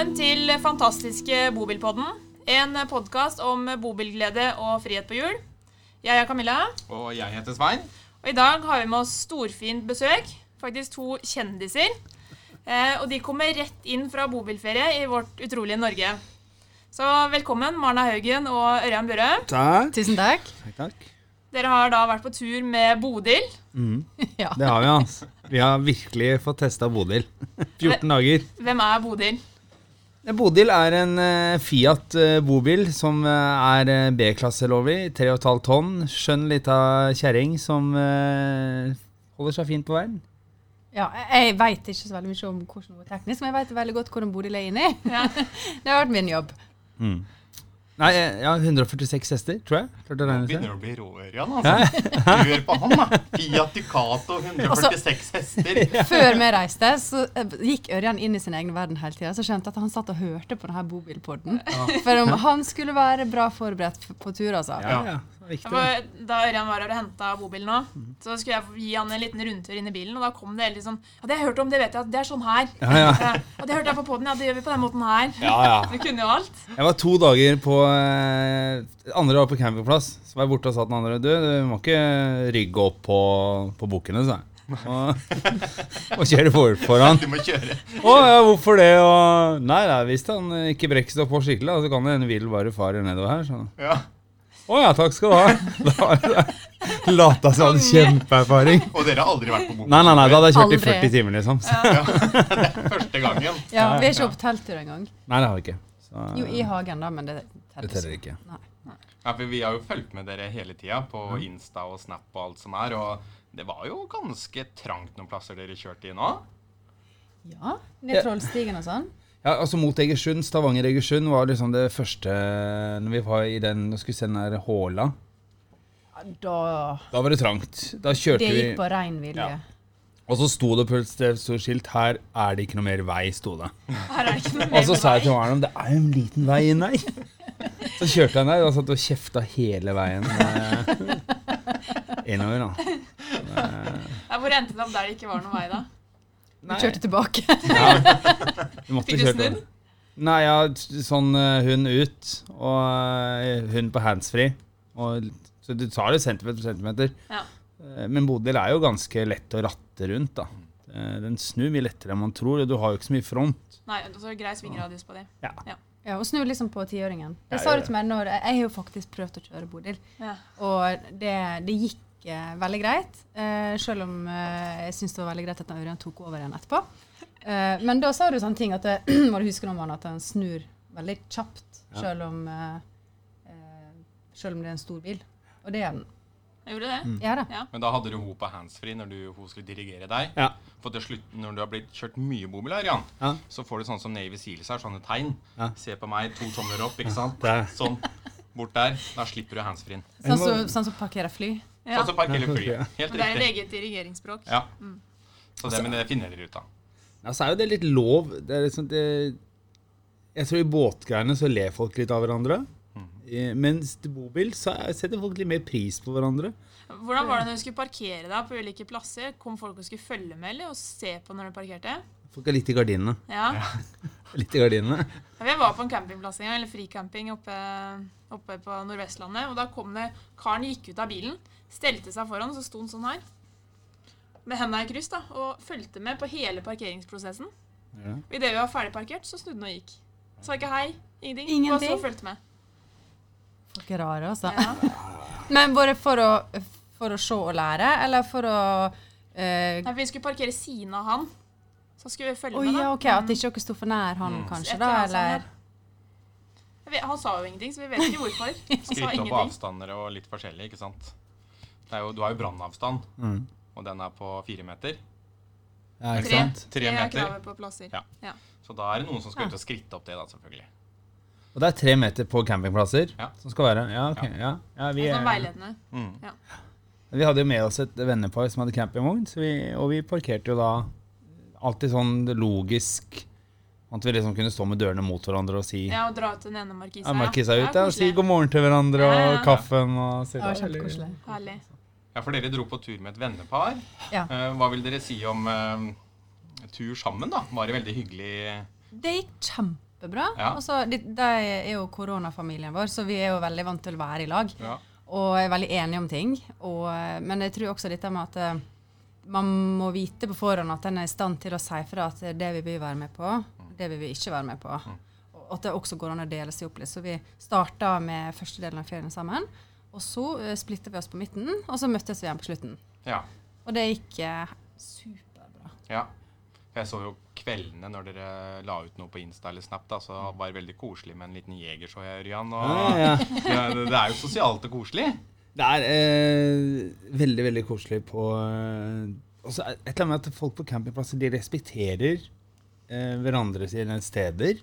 Velkommen til fantastiske Bobilpodden. En podkast om bobilglede og frihet på hjul. Jeg er Camilla, Og jeg heter Svein. og i dag har vi med oss storfint besøk. Faktisk to kjendiser. Eh, og de kommer rett inn fra bobilferie i vårt utrolige Norge. Så velkommen, Marna Haugen og Ørjan Børre. Takk. Tusen takk. Takk, takk. Dere har da vært på tur med Bodil. Ja. Det har vi, altså. Vi har virkelig fått testa Bodil. 14 dager. Hvem er Bodil? Bodil er en eh, Fiat eh, bobil som eh, er uh, B-klasselovlig. 3,5 tonn. Skjønn lita kjerring som eh, holder seg fint på veien. Ja, jeg veit ikke så veldig mye om hvordan hun er teknisk, men jeg vet veldig godt hvordan Bodil er inni. Ja. Det har vært min jobb. Nei, eh, ja, 146 hester, tror jeg. Klarte å begynner å bli råørjan, altså. Hør på han, da. Fiat Ducato, 146 hester. Før vi reiste, så eh, gikk Ørjan inn i sin egen verden hele tida. Så skjønte jeg at han satt og hørte på denne bobilpodden. For om han skulle være bra forberedt på tur, altså. Ja, ja. Viktig. For Da Ørjan var her og henta bobilen nå, så skulle jeg gi han en liten rundtur inn i bilen, og da kom det litt sånn Ja, det har jeg hørt om, det vet jeg, at det er sånn her. Ja, ja. Ja, og det hørte jeg på poden, ja, det gjør vi på den måten her. Ja, ja. Vi kunne jo alt. Jeg var to dager på eh, Andre var på campingplass. Så var jeg borte og sa til den andre Du, du må ikke rygge opp på, på bukkene, sa jeg. Og, og kjøre for, foran. Du må kjøre. Å ja, hvorfor det? Og, nei, nei, hvis han ikke brekker seg på skikkelig, så kan det hende vill bare farer nedover her. Så. Ja. Å ja, takk skal du ha. Lata som hadde kjempeerfaring. Og dere har aldri vært på bok? Nei, nei, nei, da hadde jeg kjørt i 40 timer, liksom. Det er Første gangen. Ja, Vi har ikke opp telttur engang. nei, det har vi ikke. Så, Jo, i hagen, da, men det det teller teller ikke. Nei. Ja, for Vi har jo fulgt med dere hele tida på Insta og Snap og alt som er. Og det var jo ganske trangt noen plasser dere kjørte i nå. Ja, ned Trollstigen og sånn. Ja, altså Mot Egersund, Stavanger-Egersund var liksom det første Når vi var i den og skulle se den der Håla. Da Da var det trangt. Da kjørte vi Det gikk på rein vilje. Ja. Og så sto det på et sted stort skilt 'Her er det ikke noe mer vei', sto det. Her er det ikke noe mer Og så sa jeg til vei. Arnold det er jo en liten vei inn der. Så kjørte han der og satt og kjefta hele veien eh, innover. da. Ja, Hvor endte det opp der det ikke var noen vei, da? Vi kjørte tilbake. Ja, du måtte Fikk du snudd? Nei, ja, sånn eh, hund ut og eh, hund på handsfree. Og, så du tar det centimeter for centimeter. Ja. Eh, Men Bodil er jo ganske lett å ratte rundt. da. Den snur mye lettere enn man tror, og du har jo ikke så mye front. Nei, og så er det grei svingradius på det. Ja. Ja, Og snu liksom på tiåringen. Ja, sa til meg når Jeg har jo faktisk prøvd å kjøre Bodil, Ja. og det, det gikk eh, veldig greit. Eh, selv om eh, jeg syns det var veldig greit at Ørjan tok over igjen etterpå. Eh, men da sa du sånne ting at det, må du huske Mann, at den snur veldig kjapt, Ja. selv om eh, eh, selv om det er en stor bil. Og det er den. Jeg gjorde det. Mm. Ja da. Ja. Men da hadde du hun på handsfree når du, hun skulle dirigere deg. Ja. For til slutt, når du har blitt kjørt mye bobil her, Jan, Ja. så får du sånn som Navy Seals her, sånne tegn. Ja. Se på meg, to tomler opp, ikke sant? Sånn. Bort der. Da slipper du handsfree. Sånn som sånn som parkerer fly. Ja. Sånn som parkerer Ja, fly. Helt riktig. det er eget dirigeringsspråk. Ja. Så det, men det finner dere ut av. Ja, så er jo det litt lov. Det er liksom det, jeg tror i båtgreiene så ler folk litt av hverandre. Mm. Mens til bobil så er- setter folk litt mer pris på hverandre. Hvordan var det når du skulle parkere deg på ulike plasser? Kom folk og skulle følge med eller og se på når du parkerte? Folk er litt i gardinene. Ja. Litt i gardinene. Ja, Jeg var på en campingplass en gang, eller fricamping oppe, oppe på Nordvestlandet. Og da kom det Karen gikk ut av bilen, stelte seg foran, og så sto han sånn her. Med hendene i kryss, da, og fulgte med på hele parkeringsprosessen. Ja. Idet vi var ferdigparkert, så snudde han og gikk. Sa ikke hei, ingenting. Ingenting? og så fulgte med. Folk er rare, altså. Ja. Men bare for å, for å se og lære, eller for å eh, Nei, for Vi skulle parkere siden av han. Så skulle vi følge oh, med, da. ja, ok, At ikke dere sto for nær han, Mm. kanskje? Da, eller vet- Han sa jo ingenting, så vi vet ikke hvorfor. Han opp avstander og litt forskjellig, ikke sant? Det er jo, du har jo brannavstand, Mm. og den er på fire meter. Ja, ikke Tre. sant? Tre er kravet på plasser. Ja. Ja. Så da er det noen som skal ut og skritte opp det, da, selvfølgelig. Og det er tre meter på campingplasser Ja. som skal være Ja, ok. Ja. Ja, vi, Det er sånn er, veiledende. Mm. vi hadde jo med oss et vennepar som hadde campingvogn, vi, og vi parkerte jo da alltid sånn logisk At vi liksom kunne stå med dørene mot hverandre og si Ja, og dra ut den ene markisa. ja, Markisa ut, ja, og si god morgen til hverandre og Ja, ja. kaffen og si Det var det var kjempekoselig. Herlig. Ja, for dere dro på tur med et vennepar. Ja. Eh, hva vil dere si om uh, tur sammen, da? Var det veldig hyggelig? Det gikk kjempebra. Ja. Altså, de, de er jo koronafamilien vår, så vi er jo veldig vant til å være i lag. Ja. Og er veldig enige om ting. Og, eh, men jeg tror også dette med at man må vite på forhånd at en er i stand til å si fra at det vil vi være med på, det vil vi ikke være med på. Og at det også går an å dele seg opp litt. Så vi starta med første delen av ferien sammen. Og så uh, splitta vi oss på midten, og så møttes vi igjen på slutten. ja. Og det gikk uh, superbra. Ja. Jeg så jo kveldene når dere la ut noe på Insta eller Snap, da, så det var veldig koselig med en liten jeger, så jeg, Ørjan. Og, Ja, ja. ja, det, det er jo sosialt og koselig. Det er eh, veldig, veldig koselig på eh, også Et eller annet med at folk på campingplasser de respekterer eh, hverandre sine steder.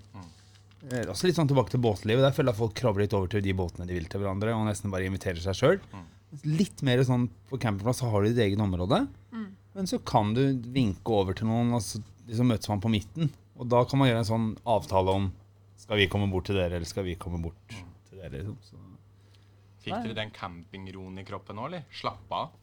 Eh, også litt sånn tilbake til båtlivet. Der føler jeg folk krabber litt over til de båtene de vil til hverandre, og nesten bare inviterer seg sjøl. Litt mer sånn på campingplass så har du ditt eget område, men så kan du vinke over til noen, og så liksom møtes man på midten. Og da kan man gjøre en sånn avtale om skal vi komme bort til dere, eller skal vi komme bort til dere. liksom. Så. Fikk dere den campingroen i kroppen nå, eller? Slapp av.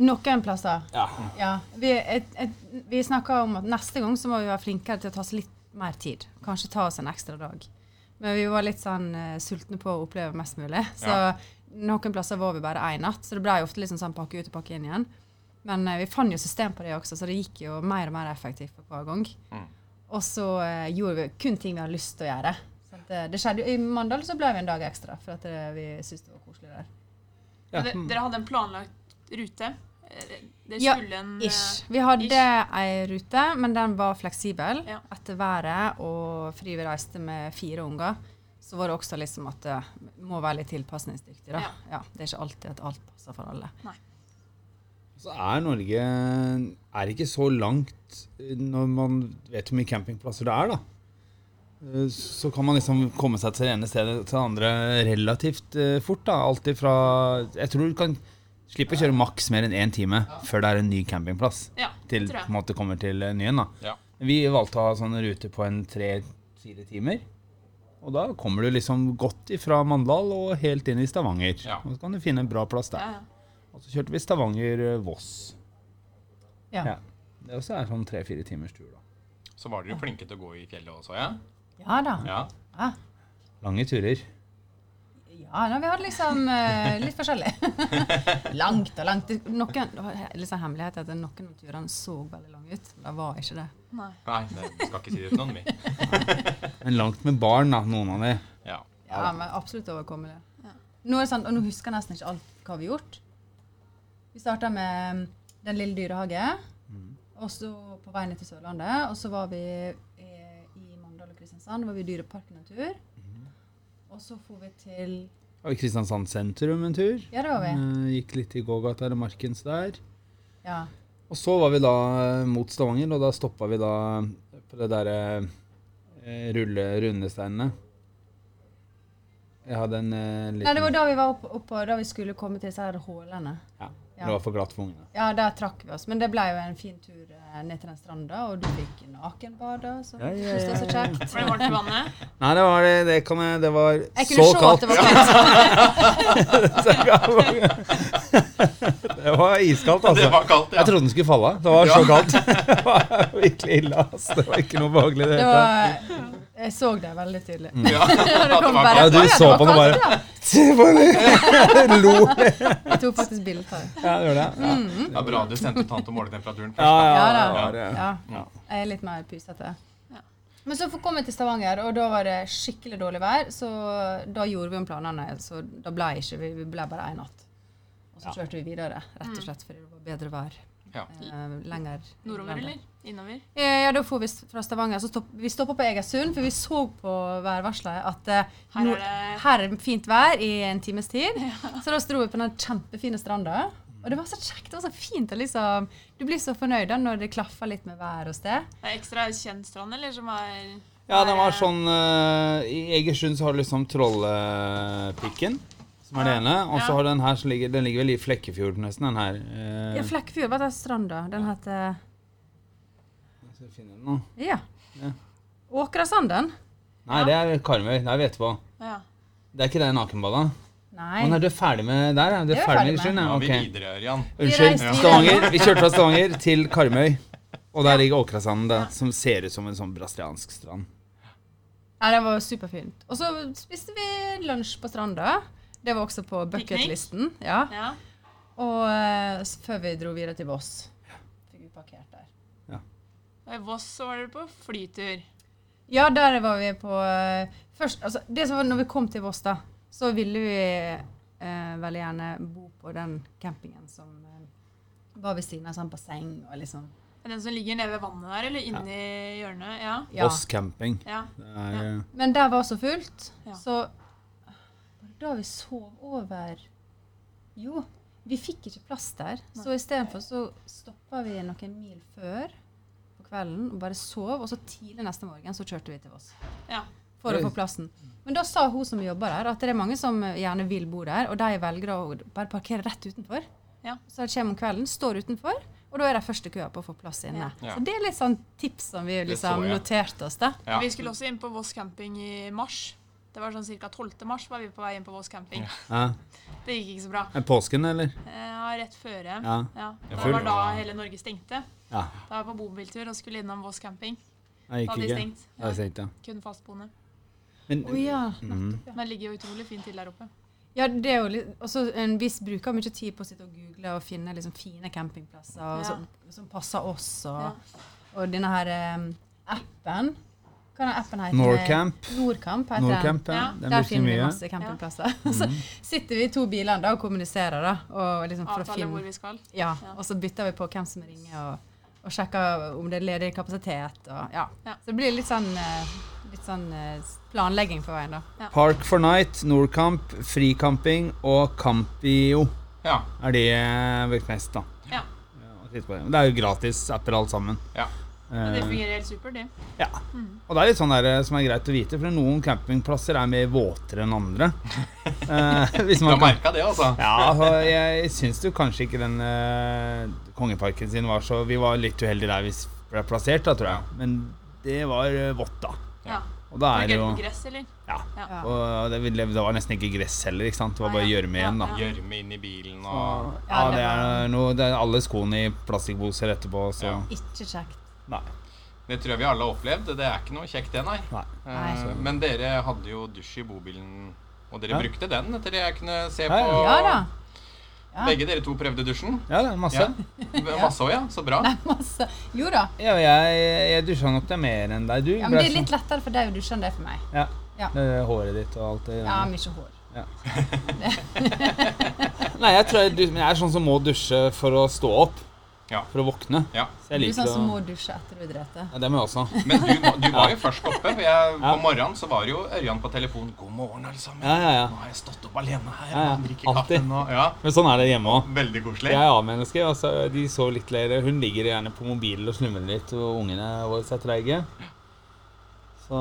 Noen plasser. Ja. Ja, vi, et, et, vi snakka om at neste gang så må vi være flinkere til å ta oss litt mer tid. Kanskje ta oss en ekstra dag. Men vi var litt sånn uh, sultne på å oppleve mest mulig. Så Ja. noen plasser var vi bare én natt, så det ble jo ofte liksom sånn pakke ut og pakke inn igjen. Men uh, vi fant jo system på det også, så det gikk jo mer og mer effektivt for hver gang. Mm. Og så uh, gjorde vi kun ting vi hadde lyst til å gjøre. Så at det, det skjedde jo I Mandal så ble vi en dag ekstra, for at vi syntes det var koselig der. Ja. Dere hadde en planlagt rute? Eh, Det Ja, skulle en ja, Ish. Vi hadde ish. ei rute, men den var fleksibel. Ja. Etter været og fordi vi reiste med fire unger, så var det også liksom at det må være litt tilpasningsdyktig. Da. Ja. Ja. det er ikke alltid at alt passer for alle. Så er Norge er ikke så langt eh, når man vet hvor mye campingplasser det er, da. Eh, Så kan man liksom komme seg til det ene stedet til det andre relativt eh, fort. da. Alltid fra Jeg tror du kan slippe å kjøre maks mer enn én time før det er en ny campingplass. Ja, Til på en måte kommer til eh, nyen. da. Ja. Vi valgte å ha sånne ruter på en tre-fire timer. Og da kommer du liksom godt ifra Mandal og helt inn i Stavanger. Ja. Og så kan du finne en bra plass der. Ja, ja. Og så kjørte vi Stavanger-Voss. Ja. Ja. Det også er sånn tre-fire timers tur, da. Så var dere flinke til å gå i fjellet også, ja? Ja da. Ja. Ja, Lange turer. Ja da, vi hadde liksom uh, litt forskjellig. langt og langt. Noen, det var litt sånn hemmelighet at noen av turene så veldig lange ut. Det var ikke det. Nei. Nei, det skal ikke si det til noen. Men langt med barn, da, noen av de. Ja. Ja, men absolutt overkommelig. Ja. Nå, og nå husker jeg nesten ikke alt hva vi har gjort. Vi starta med um, Den lille dyrehage, og så på vei ned til Sørlandet. Og så var vi i, i Mandal og Kristiansand. var vi i Dyreparken en tur. Og så for vi til Og i Kristiansand sentrum en tur. Ja, det var vi. Eh, Gikk litt i gågata eller Markens der. Ja. Og så var vi da eh, mot Stavanger, og da stoppa vi da på det derre eh, rulle rundesteinene. Jeg hadde en eh, liten Nei, det var da vi var oppe, opp, da vi skulle komme til disse her hålene. ja, Ja. Det var for glatt for ungene. Ja, der trakk vi oss. Men det ble jo en fin tur eh, ned til den stranda, og du fikk nakenbade. Så Ja, ja, synes det var så ja, ja. kjekt. Var det varmt i vannet? Nei, det var det, det kan jeg Det var Jeg så kunne se at det var kaldt. det var iskaldt, altså. Det var kaldt, ja. Jeg trodde den skulle falle. av. Det var så kaldt. Det var virkelig ille. Altså. Det var ikke noe behagelig. i Det Det hele tatt. Jeg så det veldig tydelig. Ja, det var bare- Ja, du ja, så på den og bare ja. Lo. Jeg tok faktisk bilde av det. Ja, det gjør det. Ja. Det er bra du sendte tante og målte temperaturen først. Ja, ja, Ja, ja, det det. Ja, jeg er litt mer pysete. Ja. Men så kom vi til Stavanger, og da var det skikkelig dårlig vær. Så da gjorde vi om planene. Så da ble ikke vi, vi ble bare én natt. Og så Ja. kjørte vi videre, rett og slett fordi det var bedre vær. Ja. Eh, lenger Nordover, eller? Innover? Eh, Ja, da får vi fra Stavanger. Så stopp, vi stoppa på Egersund, for vi så på værvarselet at eh, Her er det her er fint vær i en times tid. Så da dro vi på den kjempefine stranda. Og det var så kjekt. Det var så fint. Liksom, du blir så fornøyd da når det klaffer litt med vær og sted. Det er ekstra kjent strand, eller? Som er Ja, den var sånn uh, I Egersund så har du liksom Trollepikken, som er det ene. Og så Ja. har den her som ligger Den ligger vel i Flekkefjord, nesten, den her. Uh, Ja, Flekkefjord var den stranda. Den heter finne den nå? Ja. Ja. Åkrasanden? Nei, det er Karmøy. Det er vi etterpå. Ja. Det er ikke det nakenbada? Nei. Men nei, du er ferdig med der? Er Du Det er er ferdig ferdig med Egersund? Ja, Ja, vi videre, Ørjan. Unnskyld. Vi. Stavanger. Vi kjørte fra Stavanger til Karmøy. Og der ligger Åkrasanden, da, som ser ut som en sånn brasiliansk strand. Ja, det var superfint. Og så spiste vi lunsj på stranda. Det var også på bucketlisten. Ja. Ja. Og eh, før vi dro videre til Voss. Fikk vi parkert der. Og I Voss så var dere på flytur. Ja, der var vi på eh, først, altså, det som var når vi kom til Voss, da, så ville vi eh, veldig gjerne bo på den campingen som eh, var ved siden av sånn basseng og liksom Den som ligger nede ved vannet der, eller inni hjørnet? Ja. Ja. Voss camping. ja. Er, ja. Men der var så fullt, Ja. så var det da vi sov over Jo, vi fikk ikke plass der. Så istedenfor så stoppa vi noen mil før kvelden og bare sov. Og så tidlig neste morgen så kjørte vi til Voss ja. for å få plassen. Men da sa hun som jobber der, at det er mange som gjerne vil bo der, og de velger å bare parkere rett utenfor. Ja. Så de kommer om kvelden, står utenfor, og da er de første køa på å få plass inne. Ja. Så det er litt sånn tips som vi liksom så noterte oss, da. Ja. Vi skulle også inn på Voss camping i mars. Det var sånn ca. 12. mars var vi på vei inn på Voss camping. ja. Det gikk ikke så bra. Men påsken, eller? Eh, Ja, rett før. Ja. Ja. Ja, Det var da hele Norge stengte. Ja. Da var jeg på bobiltur og skulle innom Voss camping. Da hadde de stengt. Det har jeg ja. Kun fastboende. Men, oh, ja. Mm. Men det ligger jo utrolig fint til der oppe. Ja, det er jo litt også en viss bruker mye tid på å sitte og google og finne liksom fine campingplasser og Ja. som, som passer oss. Og, Ja. og denne her um, appen Hva er appen heter? Nordcamp. Nordcamp heter Nordcamp, Ja. ja. Der finner vi mye. masse campingplasser. så sitter vi i to biler da og kommuniserer, da. Og liksom for å Avtale hvor vi skal. ja, Ja. Og så bytter vi på hvem som ringer, og, og sjekker om det er ledig kapasitet. Og, ja. Ja. Så det blir litt sånn, eh, litt sånn eh, planlegging på veien, da. Park for Night, Nordkamp, Frikamping og Campio Ja. er det vi brukt mest, da. Ja. Ja, det. Det er jo gratis apper alt sammen. Ja. Men det Eh, fungerer helt supert, det. ja. Og det er litt sånn der eh, som er greit å vite, for noen campingplasser er mer våtere enn andre. Eh, hvis Du har kan merka det, altså? Ja, altså, jeg syns jo kanskje ikke den eh, kongeparken sin var så Vi var litt uheldige der vi ble plassert, da, tror jeg. Men det var eh, vått, da. Ja. Og da er det jo gress, eller? Ja. Ja. Og det, det var nesten ikke gress heller, ikke sant. Det var Ah, bare ja. gjørme igjen, da. Ja, Gjørme inn i bilen og Ja, ja, det det er noe Det er alle skoene i plastikkposer etterpå, så Ja. Ikke kjekt. Nei. Det tror jeg vi alle har opplevd. Det er ikke noe kjekt, det, nei. Nei. Eh, Men dere hadde jo dusj i bobilen, og dere Ja. brukte den etter det jeg kunne se Ja, på. ja. Ja da. Ja. Begge dere to prøvde dusjen? Ja, det er masse. Ja. Masse òg, ja. Så bra. Nei, masse. Jo da. Ja, jeg, jeg dusja nok det mer enn deg. Du Ja, men det er litt lettere for deg å dusje enn det er for meg. Ja. Ja. Det er håret ditt og alt det. Ja, mye hår. Nei, jeg tror jeg, men jeg er sånn som må dusje for å stå opp. Ja. For å våkne. Ja. Så Du jeg liker du sånn som må dusje etter du drete. ja, Det må jeg også. Men du, du var jo først oppe. For jeg, Ja. på morgenen så var jo Ørjan på telefon. 'God morgen, alle sammen. Ja, ja, ja. Nå har jeg stått opp alene her Ja, ja. og drikker Alltid. kaffen.' Og, ja, Men sånn er det hjemme òg. Veldig koselig. Jeg er A-menneske. Altså, de sover litt lenger. Hun ligger gjerne på mobilen og slumrer litt, og ungene våre er treige. Så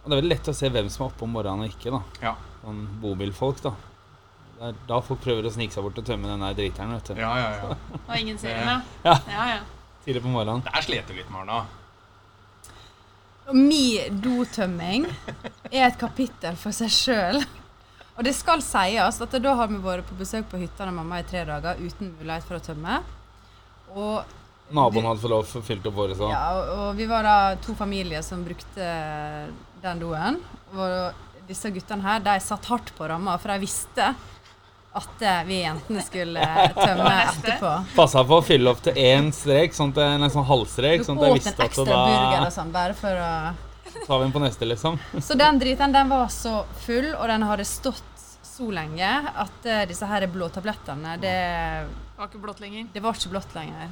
og Det er veldig lett å se hvem som er oppe om morgenen og ikke. da Ja. Sånn bobilfolk, da. Det er da folk prøver å snike seg bort og tømme den der driteren. vet du Ja, ja, ja. Og ingen ser henne. Ja. Ja, ja. Tidlig på morgenen. Der slet du litt, Marna. Min dotømming er et kapittel for seg sjøl. Og det skal sies at da har vi vært på besøk på hytta til mamma i tre dager uten mulighet for å tømme. Og, Naboen hadde fått lov til å fylle opp våre, så. ja, og vi var da to familier som brukte den doen. Og disse guttene her de satt hardt på ramma, for de visste at eh, vi jentene skulle tømme etterpå. Passa på å fylle opp til én strek, sånn til en sånn halvstrek. Sånn at jeg visste at da og sånn, bare for å tar vi den på neste, liksom. Så den driten den var så full, og den hadde stått så lenge at eh, disse her blå tablettene, det, var ikke blått lenger. det var ikke blått lenger.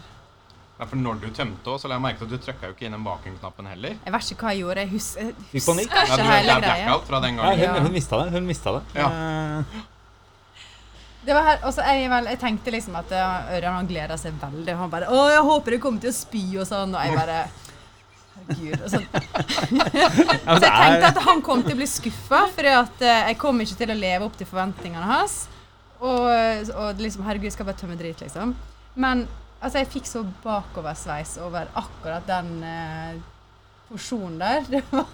Ja, for når du tømte så la jeg merke til at du trykka jo ikke inn den vakuumknappen heller. Jeg vet ikke hva jeg gjorde. Jeg hus jeg Fikk panikk. Ja, husker ikke hele greia. hun mista det. Hun mista det. Ja. Det var her, altså jeg, vel, jeg tenkte liksom at ja, Ørjan han gleda seg veldig. Han bare 'Å, jeg håper du kommer til å spy', og sånn. Og jeg bare Herregud. Og så, så jeg tenkte at han kom til å bli skuffa, fordi eh, jeg kom ikke til å leve opp til forventningene hans. Og, og liksom Herregud, jeg skal bare tømme drit, liksom. Men altså, jeg fikk så bakoversveis over akkurat den eh, porsjonen der. Det var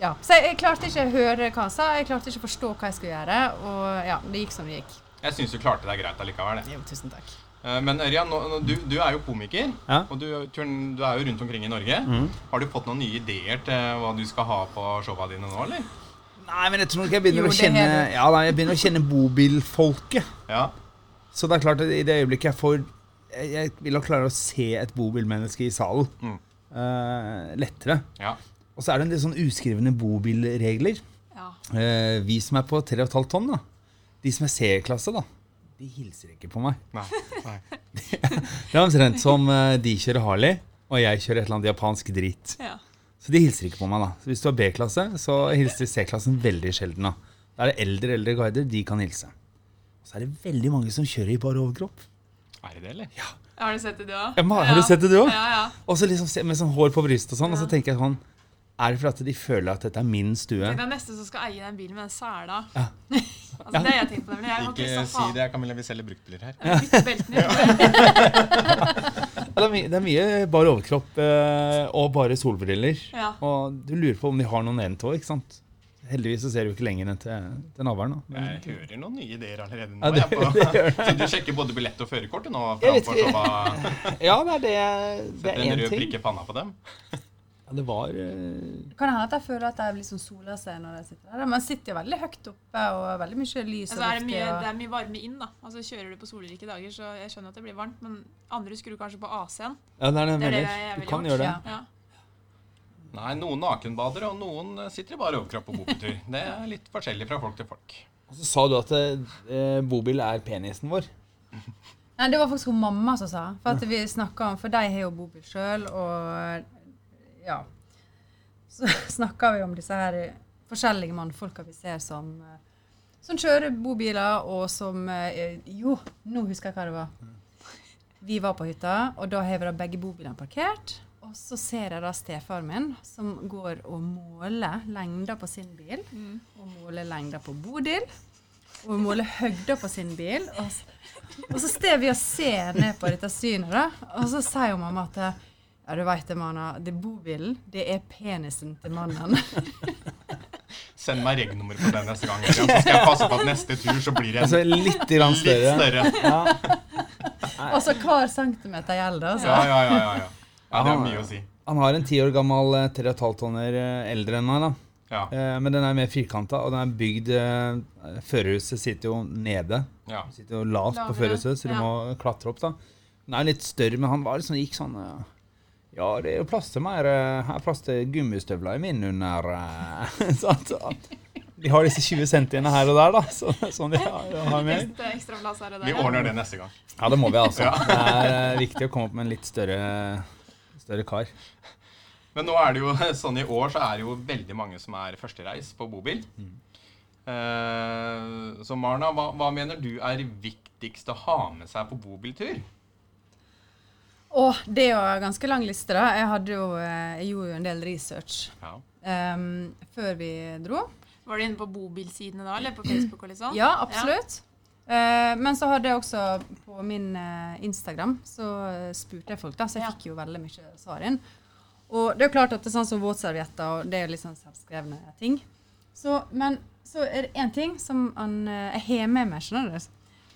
Ja. Så jeg, jeg klarte ikke å høre hva han sa, jeg klarte ikke å forstå hva jeg skulle gjøre, og ja, det gikk som det gikk. Jeg syns du klarte deg greit allikevel. det. Jo, tusen takk. Eh, Men Ørjan, du, du er jo komiker, Ja. og du, du er jo rundt omkring i Norge. Har du fått noen nye ideer til hva du skal ha på showa dine nå, eller? Nei, men jeg tror nok jeg begynner Jo, å kjenne. Ja, nei, jeg begynner å kjenne bobilfolket. Ja. Så det er klart at i det øyeblikket jeg får Jeg, jeg vil nok klare å se et bobilmenneske i salen. Mm. uh, lettere. ja. Og så er det en del sånn uskrevne bobilregler. Ja. Eh, vi som er på 3,5 tonn, da. De som er C-klasse, da. De hilser ikke på meg. Nei. nei. Det er omtrent som eh, de kjører Harley, og jeg kjører et eller annet japansk drit. ja. Så de hilser ikke på meg, da. Så hvis du har B-klasse, så hilser C-klassen veldig sjelden. da. Da er det eldre eldre guider, de kan hilse. Og så er det veldig mange som kjører i bar overkropp. Er det det, eller? Har du sett det, du òg? Ja, har du sett det, du også? Ja, ja. Og så liksom med sånn hår på brystet og sånn, og så tenker jeg sånn Er det fordi at de føler at dette er min stue? Tenk deg neste som skal eie den bilen med den sæla. Ja. Altså, det har jeg tenkt på. Jeg har Ikke å si det, Camilla. Vi selger bruktbiler her. Ja, det, er mye, det er mye bare overkropp eh, og bare solbriller. Ja. Og du lurer på om de har noen nedentå, ikke sant? Heldigvis så ser du ikke lenger enn til, til navlen. Jeg hører noen nye ideer allerede nå. Ja, det- det Så du sjekker både billett og førerkortet nå? Jeg vet framfor ikke. Ja, det er det. Det Sett er en rød ting. prikk i panna på dem? Ja, det var eh, Kan det hende at jeg føler at jeg liksom soler seg når jeg sitter der. Man sitter jo veldig høyt oppe og veldig mye lys. Altså, og er det, mye, og- det er mye varme inn, da. Altså, kjører du på solrike dager, så jeg skjønner at det blir varmt, men andre skrur kanskje på AC-en. Ja, det er det jeg Det er det mener. jeg Du kan gjort. gjøre det. Ja. Ja. Nei, noen nakenbader, og noen sitter i bare overkropp på bobiltur. Det er litt forskjellig fra folk til folk. Og så sa du at eh, bobil er penisen vår. Nei, det var faktisk hun mamma som sa. For at vi om, for de har jo bobil sjøl, og ja. Så snakker vi om disse her forskjellige mannfolka vi ser som eh, som kjører bobiler, og som eh, Jo, nå husker jeg hva det var. Vi var på hytta, og da har vi da begge bobilene parkert. Og så ser jeg da stefaren min som går og måler lengda på sin bil. Mm. Og måler lengda på Bodil. Og måler høgda på sin bil. Og, så, og så står vi og ser ned på dette synet, da. Og så sier mamma at ja, du veit det, Mana. Det bobilen, det er penisen til mannen. Send meg regnummer på den neste gang, så skal jeg passe på at neste tur så blir det Altså litt grann litt større. større. Ja. Altså hver centimeter gjelder, altså. Ja, ja, ja. ja, ja. ja det er mye å si. Han har en ti år gammel eh, 3,5 tonner eh, eldre enn meg. da. Ja. Eh, Men den er mer firkanta, og den er bygd eh, Førerhuset sitter jo nede. ja. Sitter jo lavt på førerhuset, så du ja. må klatre opp. da. Den er litt større, men han var liksom, gikk sånn eh, Ja, det er jo plass til mer eh, Her er plass til gummistøvler i min under eh, sant? Så De har disse 20 centiene her og der, da. Så, sånn de har, har med. Vi ordner det neste gang. Ja, det må vi, altså. Det er eh, viktig å komme opp med en litt større, større kar. Men nå er det jo sånn i år så er det jo veldig mange som er førstereis på bobil. Eh, så Marna, hva, hva mener du er viktigst å ha med seg på bobiltur? Og det er jo en ganske lang liste, da. Jeg, hadde jo, eh, jeg gjorde jo en del research Ja. um, før vi dro. Var du inne på bobilsidene da, eller på Facebook og litt sånn? Ja, absolutt. Eh, men så hadde jeg også på min uh, Instagram så spurte jeg folk, da, så jeg Ja. fikk jo veldig mye svar inn. Og det er jo klart at det er sånn som våtservietter, og det er jo litt sånn selvskrevne ting. Så, men så er det én ting som han, jeg har med meg, skjønner du.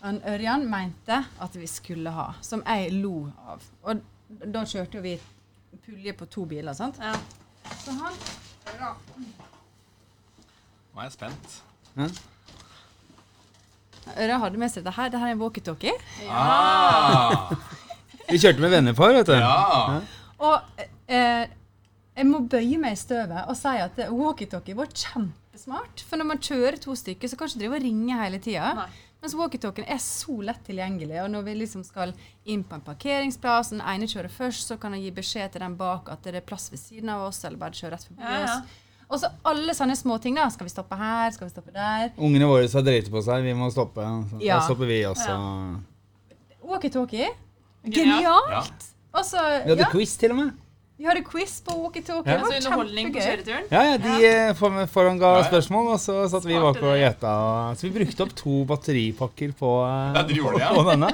Han Ørjan mente at vi skulle ha, som jeg lo av. Og da kjørte jo vi pulje på to biler, sant. Ja. Så han Nå er jeg spent. Ørjan hadde med seg det her. Det her er en walkietalkie. Ah, Vi kjørte med vennepar, vet du. ja. Og eh, jeg må bøye meg i støvet og si at walkietalkie var kjempesmart. For når man kjører to stykker, så kan man ikke drive og ringe hele tida. Mens walkietalkien er så lett tilgjengelig. Og når vi liksom skal inn på en parkeringsplass, den ene kjører først, så kan han gi beskjed til den bak at det er plass ved siden av oss, eller bare kjøre rett forbi Ja, ja. oss. Og så alle sånne småting. da. Skal vi stoppe her? Skal vi stoppe der? Ungene våre har driti på seg, vi må stoppe. Så Ja. Da stopper vi også. Walkietalkie. Genialt. Genialt! Ja. Også, Vi hadde ja, quiz til og med. Vi hadde quiz på walkietalkie. Ja. Det var underholdning på kjøreturen. Ja, ja, de eh, foran ga Ja, ja. spørsmål, og så satt vi bak og dere. gjetta. Så vi brukte opp to batteripakker på, eh, Ja, de gjorde ja. på denne.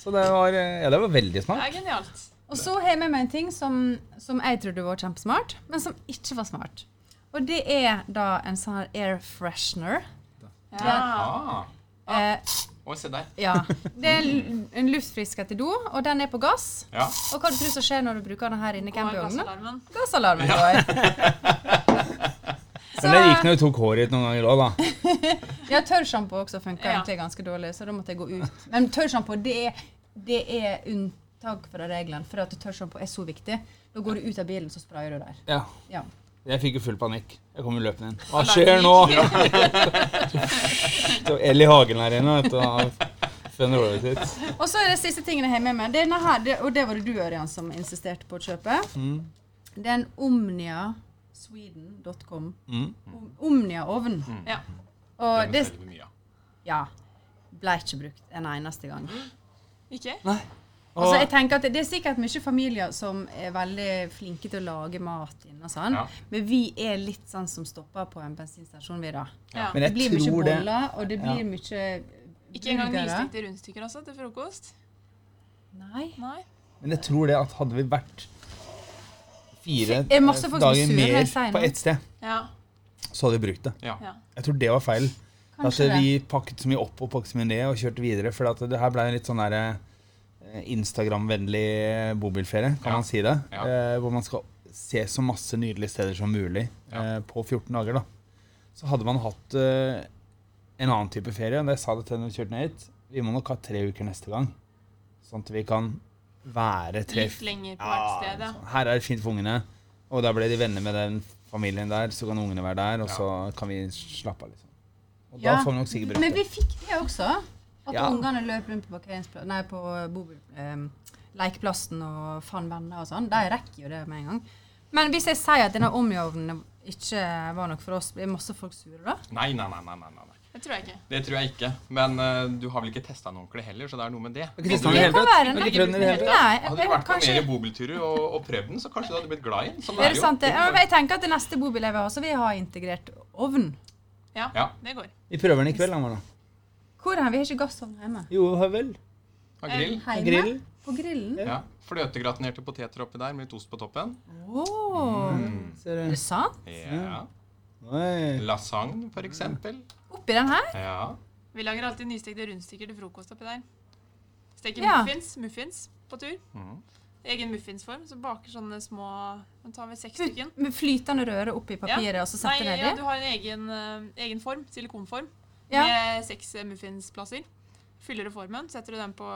Så det var, eh, ja, det var veldig Det smart. er genialt. Og så har jeg med en ting som, som jeg trodde var kjempesmart, men som ikke var smart. Og det er da en sånn air freshener. Ja. Ah. Eh, Å, se der. Ja. Det er en luftfrisker til do, og den er på gass. Ja. Og hva du tror som skjer når du bruker den her inne i Og campingvognen? gassalarmen. Gassalarmen går. Men det gikk når du tok håret ditt noen ganger òg, da. Ja, tørrsjampo også funka Ja. egentlig ganske dårlig, så da måtte jeg gå ut. Men tørrsjampo, det det er unntak fra reglene, for at tørrsjampo er så viktig. Da går du ut av bilen, så sprayer du der. Ja. Ja. Jeg fikk jo full panikk. Jeg kom jo løpende inn. Hva skjer nå? Så Ellie Hagen her inne, vet du. Og så er det siste tingene jeg har med meg, denne her, det, og det var det du, Ørjan, som insisterte på å kjøpe. Mm. Det er en omniasweden.com. Mm. Om- Omnia-ovn. Ja. Og Den det ja, ble ikke brukt en eneste gang. Ikke? Altså, jeg tenker at Det er sikkert mye familier som er veldig flinke til å lage mat Inn og sånn, Ja. men vi er litt sånn som stopper på en bensinstasjon, vi da. Ja. men Det blir mye boller, og det Ja. blir mye Ikke engang nystekte rundstykker altså, til frokost? Nei. Nei. Men jeg tror det at hadde vi vært fire Er er dager mer på ett sted, Ja. så hadde vi brukt det. Ja. ja. Jeg tror det var feil. Kanskje vi pakket så mye opp og pakket så mye ned og kjørte videre. For at det her ble en litt sånn der, eh, Instagram-vennlig bobilferie, kan Ja. man si det. Ja. Eh, hvor man skal se så masse nydelige steder som mulig Ja. eh, på 14 dager. da. Så hadde man hatt eh, en annen type ferie. og Jeg sa det til når da vi kjørte ned hit. Vi må nok ha tre uker neste gang. Sånn at vi kan være tre Litt lenger på hvert sted, ja. sånn, Her er det fint for ungene. Og da ble de venner med den familien der, så kan ungene være der, og Ja. så kan vi slappe av, liksom. Og Ja, da får vi nok sikkert brukt Men vi fikk det også. At Ja. ungene løp rundt på Nei, på eh, lekeplassen og fant venner og sånn. De rekker jo det med en gang. Men hvis jeg sier at denne omgjovnen ikke var nok for oss, blir masse folk sure da? Nei, nei, nei, nei, nei, nei. Det tror jeg ikke. Det tror jeg ikke. Men uh, du har vel ikke testa den ordentlig heller, så det er noe med det. Ikke testet den i Det hele kan tatt? være, Har nei. ikke den i det hele tatt? Nei, Hadde du vært på kanskje mer bobilturer og, og prøvd den, så kanskje du hadde blitt glad i den. Sånn Er det jo. sant? det? Ja, jeg tenker at det neste bobil jeg vil ha, så vil jeg ha integrert ovn. Ja, Ja. det går. Vi prøver den i kveld, Amanda. Hvor er vi? Vi har ikke gassovn hjemme. Jo, har vel. Ha grill. Hjemme? Grill. På grillen? Ja. Fløtegratinerte poteter oppi der med litt ost på toppen. Oh. Mm. Ser Er det sant? Ja. Oi. Lasagne, for eksempel. Oppi den her? Ja. Vi lager alltid nystekte rundstykker til frokost oppi der. Steker Ja. muffins, muffins på tur. Mm. Egen muffinsform. Så baker sånne små Nå tar vi seks stykken. Med flytende røre oppi papiret, og så setter Nei, ned ja, det? du har en egen, eh, egen form, silikonform, Ja. med seks muffinsplasser. Fyller du formen, setter du den på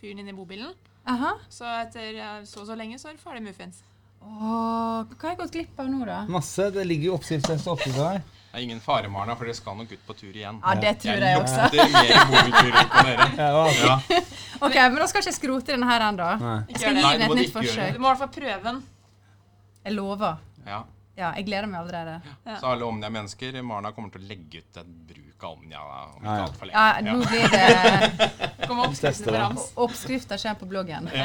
fyren inn i bobilen. Aha. Så etter så og så lenge så er det ferdig muffins. Åh, hva har jeg gått glipp av nå, da? Masse. Det ligger jo oppskriftsliste oppskrift her. Det er ingen fare, Marna, for dere skal nok ut på tur igjen. Ja, det tror jeg også. Jeg lukter mer bobilturer på dere. Ja, altså. Ja. Ok, men da skal jeg ikke skrote denne her ennå. Jeg skal gi det. Den et nytt forsøk. Du må i hvert fall prøve den. Jeg lover. Ja. Ja, jeg gleder meg allerede. Ja. Så alle Omnia-mennesker, Marna kommer til å legge ut et bruk av Omnia om ikke Ja, lenge. Ja, nå blir det oppskrifter opp, Teste på det. rams. Oppskrifta kommer på bloggen.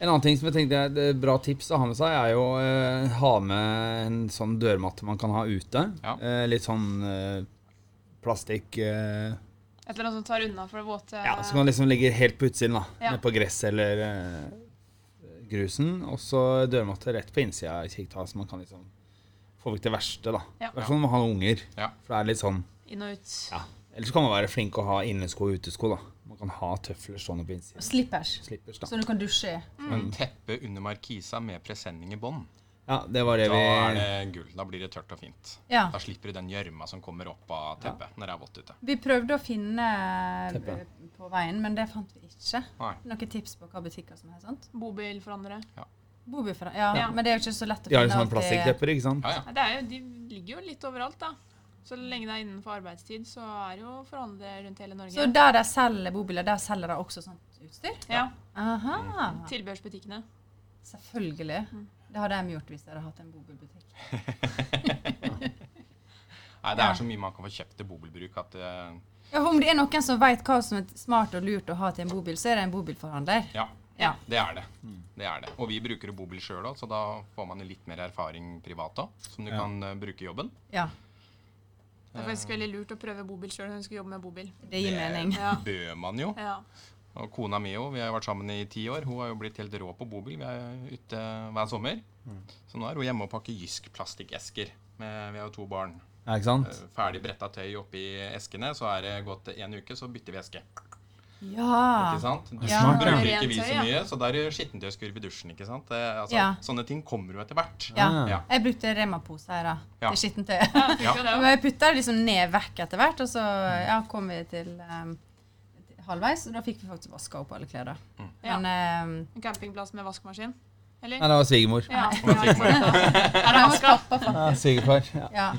En annen ting som jeg tenkte er et bra tips å ha med seg, er jo eh, ha med en sånn dørmatte man kan ha ute. Ja. Eh, litt sånn eh, plastikk eh, Et eller annet som tar unna for det våte Ja, så kan liksom ligge helt på utsiden, da. Ja. Nede på gress eller eh, grusen. Og så dørmatte rett på innsida av kikta, så man kan liksom få vekk det verste, da. Ja. I hvert fall når man har unger. Ja. For det er litt sånn inn og ut. Ja. Eller så kan man være flink å ha innesko og utesko, da. Man kan ha tøfler sånn på innsiden. Slippers, Slippers, da. Så du kan dusje i. En teppe under markisa med presenning i bånn. Ja, det var det Da vi er det gull. Da blir det tørt og fint. Ja. Da slipper du den gjørma som kommer opp av teppet når det er vått ute. Vi prøvde å finne Teppe. eh, på veien, men det fant vi ikke. Nei. Noen tips på hva butikker som er sånt? Bobil for andre. Ja, Ja. men det er jo ikke så lett å finne. De har jo sånne plastikkdepper, ikke sant? Ja, ja. Er jo, de ligger jo litt overalt, da. Så lenge det er innenfor arbeidstid, så er det jo forhandlere rundt hele Norge. Så der de selger bobiler, der selger de også sånt utstyr? ja, Aha. Tilbehørsbutikkene. Selvfølgelig. Mm. Det hadde de gjort hvis de hadde hatt en bobilbutikk. Nei, det er så mye man kan få kjøpt til bobilbruk at uh... Ja, om det er noen som vet hva som er smart og lurt å ha til en bobil, så er det en bobilforhandler. Ja, Ja. det er det. Det er det. Og vi bruker jo bobil sjøl òg, så da får man jo litt mer erfaring privat òg, som du Ja. kan uh, bruke i jobben. Ja, Det er faktisk veldig lurt å prøve bobil sjøl når du skal jobbe med bobil. det gir mening. Ja. bør man jo. ja. Og kona mi òg, vi har vært sammen i ti år. Hun har jo blitt helt rå på bobil. Vi er ute hver sommer. Så nå er hun hjemme og pakker Jysk plastikkesker. Med, vi har jo to barn. Ja, ikke sant? Eh, Ferdig bretta tøy oppi eskene, så er det gått en uke, så bytter vi eske. Ja. Ikke sant? Du Ja. bruker ikke vi så ja. mye, så da er det skittentøyskurv i dusjen. ikke sant? Det, altså, Ja. Sånne ting kommer jo etter hvert. Ja. Ah. Ja. Jeg brukte Rema-poser da, Ja. til skittentøy. Ja, Ja. det, Men ja. jeg putta det liksom ned vekk etter hvert, og så ja, kom vi til um, halvveis, og da fikk vi faktisk vaska opp alle klær. da. Ja. Men um, En campingplass med vaskemaskin? Eller? Nei, det var svigermor. Ja. Ja, svigerfar. Ja. Ja.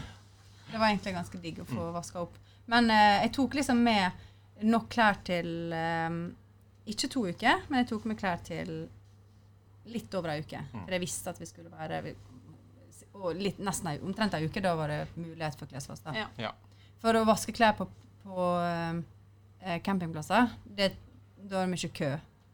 Det var egentlig ganske digg å få vaska opp. Men uh, jeg tok liksom med nok klær til um, Ikke to uker, men jeg tok med klær til litt over ei uke. For jeg visste at vi skulle være og litt, nesten ei, omtrent ei uke. Da var det mulighet for klesvask. Ja. Ja. For å vaske klær på, på eh, campingplasser, det, da er det mye kø.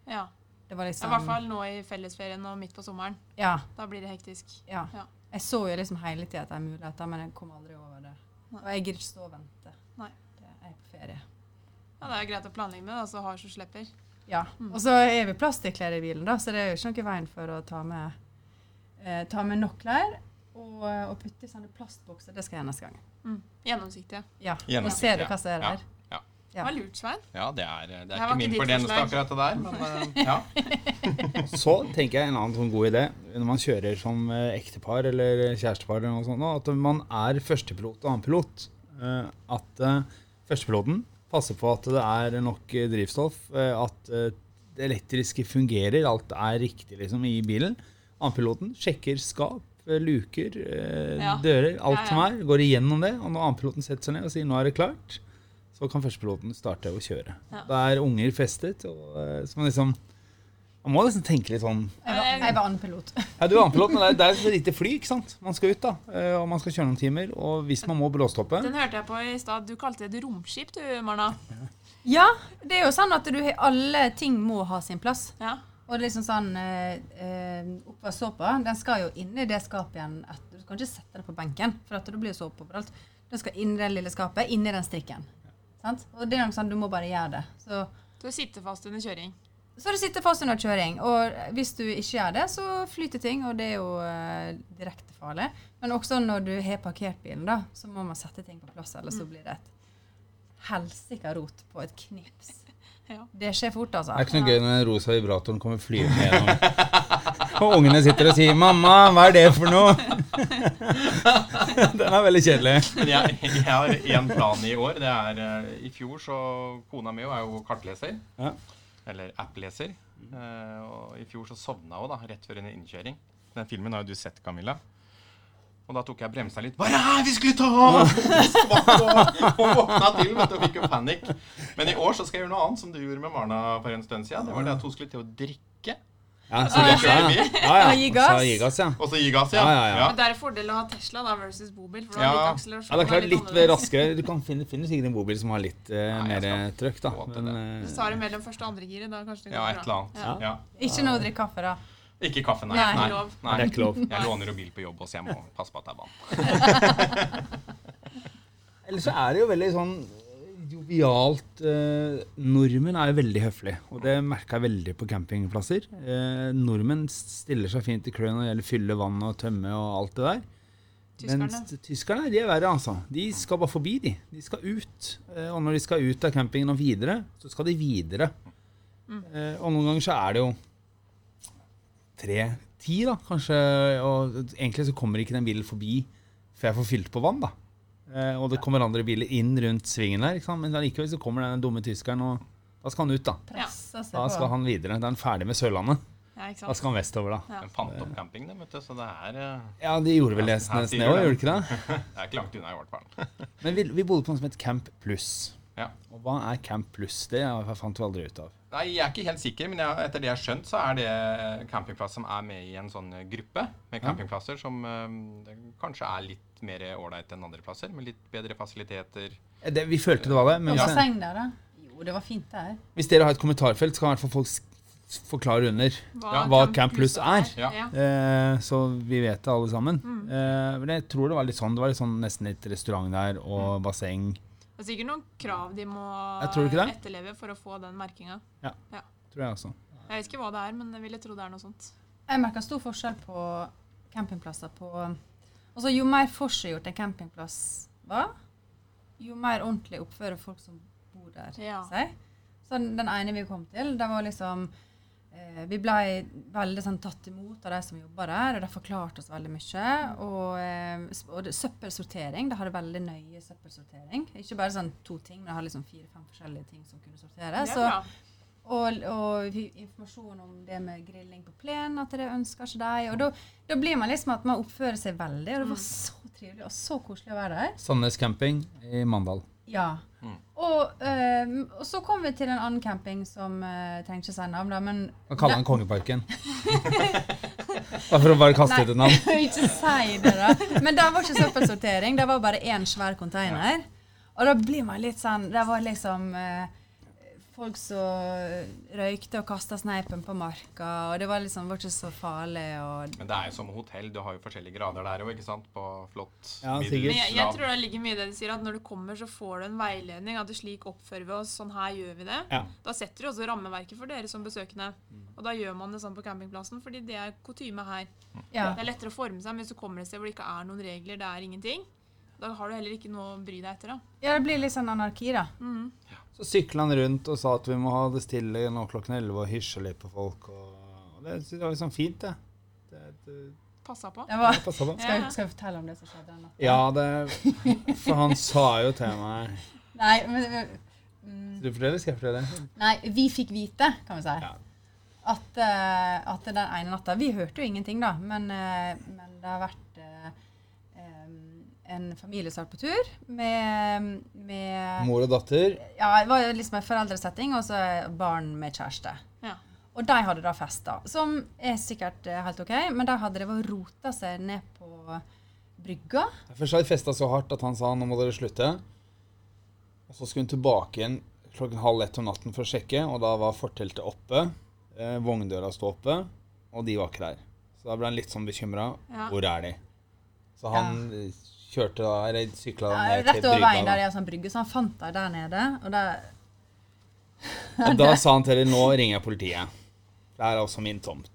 Ja. Det var I liksom hvert fall nå i fellesferien og midt på sommeren. Ja. Da blir det hektisk. ja. Ja. Jeg så jo liksom hele tida at det er muligheter, men jeg kom aldri over det. Nei. Og jeg gidder ikke stå og vente. Nei. Det er på ferie. Ja, Det er greit å planlegge med, da, så har så slipper. Ja. Mm. Og så er vi plastikkklær i bilen, da, så det er jo ikke noe veien for å ta med, eh, ta med nok klær. Og, og putte i sånne plastbokser. Det skal jeg neste gang. Mm. Gjennomsiktige. Ja. Og se du hva som er der. Ja. Det var lurt, Svein. Ja, det er, det Det er var ikke ikke min fortjeneste akkurat det der, men eh, ja. Så tenker jeg en annen sånn god idé når man kjører som eh, ektepar eller kjærestepar, eller noe sånt, at man er førstepilot og annenpilot. Eh, At eh, førstepiloten passer på at det er nok eh, drivstoff, eh, at eh, det elektriske fungerer, alt er riktig liksom i bilen. Annenpiloten sjekker skap, eh, luker, eh, Ja. dører, alt Ja, ja. som er. Går igjennom det. Og når annenpiloten setter seg ned og sier 'nå er det klart', så kan førstepiloten starte å kjøre. Da er unger festet, og eh, så man liksom Man må liksom tenke litt sånn Jeg var, jeg var andepilot. ja, du er annenpilot, men det er, det er et lite fly, ikke sant? Man skal ut, da. eh, Og man skal kjøre noen timer. Og hvis man må blåstoppe Den hørte jeg på i stad. Du kalte det et romskip, du, Marna. Ja, det er jo sånn at du, har- alle ting må ha sin plass. Ja. Og det er liksom sånn eh, eh, Oppvasksåpa den skal jo inn i det skapet igjen. Etter. du kan ikke sette det på benken, for at det blir jo såpe overalt. Den skal inn i det lille skapet, inn i den strikken. Sant? Og det er noe sånn, du må bare gjøre det. Så, Du sitter fast under kjøring. Så det sitter fast under kjøring. Og hvis du ikke gjør det, så flyter ting, og det er jo eh, direkte farlig. Men også når du har parkert bilen, da, så må man sette ting på plass, ellers så blir det et helsika rot på et knips. Ja. Det skjer fort, altså. Det er ikke noe gøy når den rosa vibratoren kommer flyvende gjennom. Og ungene sitter og sier 'mamma, hva er det for noe?' Den er veldig kjedelig. Men jeg, jeg har én plan i år. Det er uh, I fjor så Kona mi er jo kartleser. Ja. Eller app-leser. Uh, og i fjor så sovna hun da, rett før en innkjøring. Den filmen har jo du sett, Camilla. Og da tok jeg bremsa litt. Hva er det her vi skulle ta?! Og våkna til vet du, og fikk jo panikk. Men i år så skal jeg gjøre noe annet, som du gjorde med Marna for en stund siden. Det var det at hun skulle til å drikke. Ja, Så gass, ja. Ja, ja. Og gi gass. Så gi gass, ja. Og så gi gass, ja. Ja, ja, ja. Men det er en fordel å ha Tesla da versus bobil. For du Ja. litt. Ja, det er klart litt, litt raskere. Du kan finne, finne sikkert en bobil som har litt uh, mer trøkk, da. Men, uh, du tar det mellom første og andre giret, da kanskje det går Ja, et eller annet. Ja. Ja. Ikke noe å drikke kaffe, da. Ikke kaffe, nei. nei. nei. nei. det er ikke lov. Jeg låner jo bil på jobb, så jeg må passe på at det er vann. Ellers så er det jo veldig sånn jovialt eh, Nordmenn er jo veldig høflige, og det merka jeg veldig på campingplasser. Eh, nordmenn stiller seg fint i køen når det gjelder fylle vann og tømme og alt det der. Tyskerne. Mens tyskerne de er verre, altså. De skal bare forbi, de. De skal ut. Eh, og når de skal ut av campingen og videre, så skal de videre. Eh, og noen ganger så er det jo tre-ti, da, kanskje. Og egentlig så kommer ikke den bilen forbi før jeg får fylt på vann, da. Eh, og det kommer andre biler inn rundt svingen der, ikke sant? men likevel så kommer den dumme tyskeren, og da skal han ut, da. Press, Da skal han videre. Da er han ferdig med Sørlandet. Ja, Da skal han vestover, da. Ja. Fant opp camping, det, vet du, så det er, eh, Ja, de gjorde vel det nesten i år, gjorde de ikke det? det er ikke langt unna, i hvert fall. Men vi, vi bodde på noe som het Camp Pluss. Ja. Og hva er Camp Pluss? Det jeg fant vi aldri ut av. Nei, Jeg er ikke helt sikker, men jeg, etter det jeg har skjønt, så er det campingplass som er med i en sånn eh, gruppe med campingplasser som eh, kanskje er litt mer ålreit enn andre plasser, med litt bedre fasiliteter. Eh, Det, vi følte det var det, men Det var basseng der, da. Jo, det var fint der. hvis dere har et kommentarfelt, så kan i hvert fall folk forklare under. Ja, hva Camp Plus er. Ja. Eh, så vi vet det alle sammen. Mm. Eh, men jeg tror det var litt sånn. Det var litt sånn nesten litt restaurant der og basseng. Det er sikkert noen krav de må etterleve for å få den merkinga. Tror jeg også. Jeg vet ikke hva det er, men jeg ville tro det er noe sånt. Jeg merker stor forskjell på campingplasser på Altså, jo mer forseggjort en campingplass var, jo mer ordentlig oppfører folk som bor der, Ja. seg. Så den ene vi kom til, det var liksom Vi ble veldig sånn, tatt imot av de som jobba der, og de forklarte oss veldig mye. Og, eh, og det, søppelsortering. De hadde veldig nøye søppelsortering. Ikke bare sånn to ting, men de hadde liksom fire-fem forskjellige ting som kunne sortere. Det er Så, bra. og, og informasjon om det med grilling på plen, at det ønsker ikke de. Og da, da blir man liksom at man oppfører seg veldig, og det var så trivelig og så koselig å være der. Sandnes camping i Mandal. Ja. Mm. Og, uh, og så kom vi til en annen camping som uh, trenger ikke si navn, da, men Man kaller den Kongeparken. Bare for å bare kaste ut et navn. ikke si det, da. Men det var ikke søppelsortering, det var bare én svær container. Og da blir man litt sånn Det var liksom eh, folk som røykte og kasta sneipen på marka, og det var liksom var ikke så farlig. Og Men det er jo som hotell. Du har jo forskjellige grader der òg, ikke sant? På flott, Ja, middels. Men jeg, jeg tror det ligger mye i det de sier, at når du kommer, så får du en veiledning. At slik oppfører vi oss, sånn her gjør vi det. Ja. Da setter du også rammeverket for dere som besøkende. Og da gjør man det sånn på campingplassen, fordi det er kutyme her. ja. Det er lettere å forme seg, men hvis du kommer et sted hvor det ikke er noen regler, det er ingenting, da har du heller ikke noe å bry deg etter. da. ja, det blir litt sånn anarki, da. Mhm. Så sykla han rundt og sa at vi må ha det stille nå klokken 11 og hysje litt på folk. Og, og det var liksom fint, det. det, det Passa på. Det var, ja, på. skal, jeg, skal jeg fortelle om det som skjedde natta? Ja, det For han sa jo til meg Nei, men, mm, Du forteller, skal jeg fortelle? nei, vi fikk vite, kan vi si. Ja. At, uh, at den ene natta Vi hørte jo ingenting, da, men, uh, men det har vært en familie som har på tur med, med Mor og datter. Ja, det var liksom en foreldresetting og så barn med kjæreste. Ja. Og de hadde da festa, som er sikkert eh, helt OK, men de hadde drevet og rota seg ned på brygga. Først hadde de festa så hardt at han sa nå må dere slutte. Og så skulle hun tilbake igjen klokken halv ett om natten for å sjekke, og da var forteltet oppe. Eh, vogndøra sto oppe, og de var ikke der. Så da ble han litt sånn bekymra. Ja. Hvor er de? Så han eh, kjørte da, eller sykla Ja, ned rett til over veien der brygga. det er sånn brygge, så han fant deg der nede. Og der da. Og da sa han til dem nå ringer jeg politiet. Det er altså min tomt.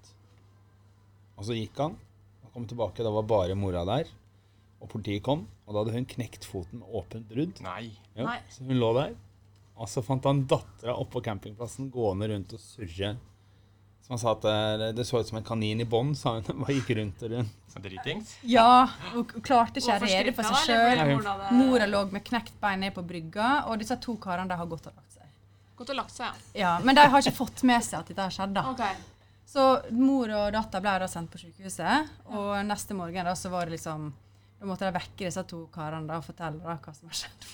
Og så gikk han. og kom tilbake, da var bare mora der. Og politiet kom, og da hadde hun knekt foten med åpent brudd. Nei. Jo, Nei. så hun lå der. Og så fant han dattera oppå campingplassen gående rundt og surre. Så han sa at det, det så ut som en kanin i bånd, sa hun. Bare gikk rundt og rundt. Dritings. Ja, hun klarte ikke å rede for seg sjøl. Mora lå med knekt bein ned på brygga, og disse to karene de har gått og lagt seg. Gått og lagt seg, Ja, ja. Men de har ikke fått med seg at dette har skjedd. da. Okay. Ok. Så mor og datter ble da sendt på sykehuset, og neste morgen da så var det liksom Da måtte de vekke disse to karene da og fortelle da hva som har skjedd.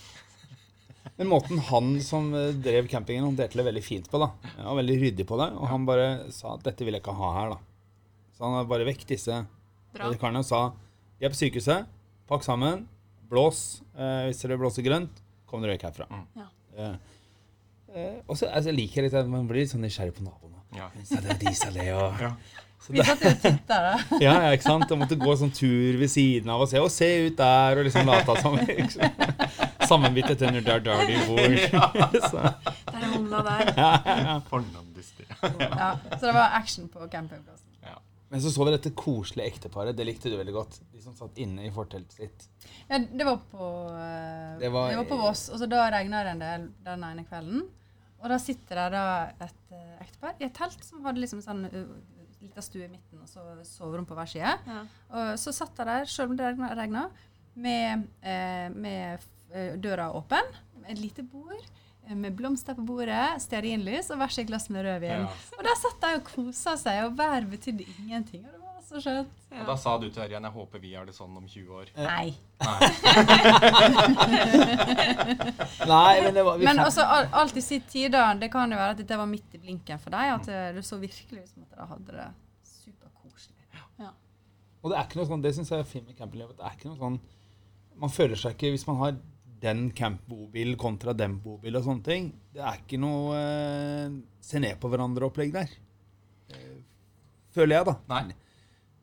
Men måten han som eh, drev campingen, håndterte det veldig fint på, da. Han var veldig ryddig på det, og han bare sa at dette vil jeg ikke ha her, da. Så han har bare vekk disse karene og sa de er på sykehuset, pakk sammen, blås. Eh, hvis dere blåser grønt, kom dere vekk herfra. Mm. Ja. Eh, eh, og så altså, jeg liker jeg litt at man blir litt sånn nysgjerrig på naboene. Ja. Det, de sa det, og Ja. Så Vi satt jo og titta, da. Ja, ja, ikke sant? Jeg måtte gå sånn tur ved siden av og se, og se ut der, og liksom late som liksom. Sammenbittet under der der de bor. Så, Der er ungene der. ja, så det var action på campingplassen. Men så så vi dette koselige ekteparet. Det likte du veldig godt. De som satt inne i forteltet sitt. Ja, det var på uh, Det var- på Voss, og så da regna det en del den ene kvelden. Og da sitter det da et uh, ektepar i et telt som hadde liksom sånn uh, lita stue i midten og så soverom på hver side. Ja. Og så satt de der, selv om det regna- regna, med, eh, med eh, døra åpen, et lite bord, eh, med blomster på bordet, stearinlys og hvert sitt glass med rødvin. Ja. Og der satt de og kosa seg, og vær betydde ingenting. Og det var så skjønt. Og da sa du til Ørjan jeg håper vi har det sånn om 20 år. Nei. Nei, men det var vi Men også al- alt i sitt tid, da. Det kan jo være at dette var midt i blinken for deg. At det så virkelig ut som at dere hadde det superkoselig. Og det er ikke noe sånn, det syns jeg er fint med campinglivet. Det er ikke noe sånn Man føler seg ikke Hvis man har den campbobil kontra den bobil og sånne ting Det er ikke noe eh, se ned på hverandre-opplegg der. Eh, føler jeg, da. Nei.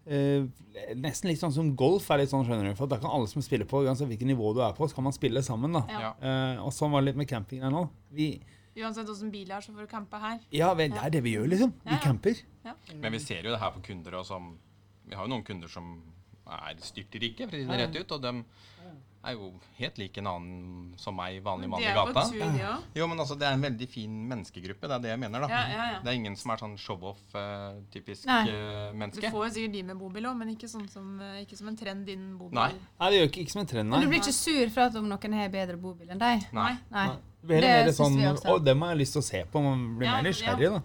Eh, nesten litt sånn som golf er litt sånn, skjønner du. For da kan alle som spiller på, uansett hvilket nivå du er på, så kan man spille sammen, da. Ja. Ja. Eh, og sånn var det litt med camping her nå. Vi, Uansett åssen bil er, så får du campe her. ja, vel, det er det vi gjør, liksom. Ja, Vi ja. camper. Men vi ser jo det her på kunder og som Vi har jo noen kunder som er styrtrike, for å si det rett ut, og de er jo helt lik en annen som meg, vanlig mann i er gata. tur, ja. Jo, men altså, det er en veldig fin menneskegruppe. Det er det jeg mener, da. Ja, ja, ja. Det er ingen som er sånn show-off-typisk Nei. menneske. Du får jo sikkert de med bobil òg, men ikke, sånn som, uh, ikke som en trend din bobil. Nei. Nei, det gjør ikke, ikke som en trend, nei. Men du blir ikke sur for at om noen har bedre bobil enn deg? Nei. Nei. Nei. Det Det sånn vi også. Å, dem har jeg lyst til å se på. Man blir Ja, mer nysgjerrig, da.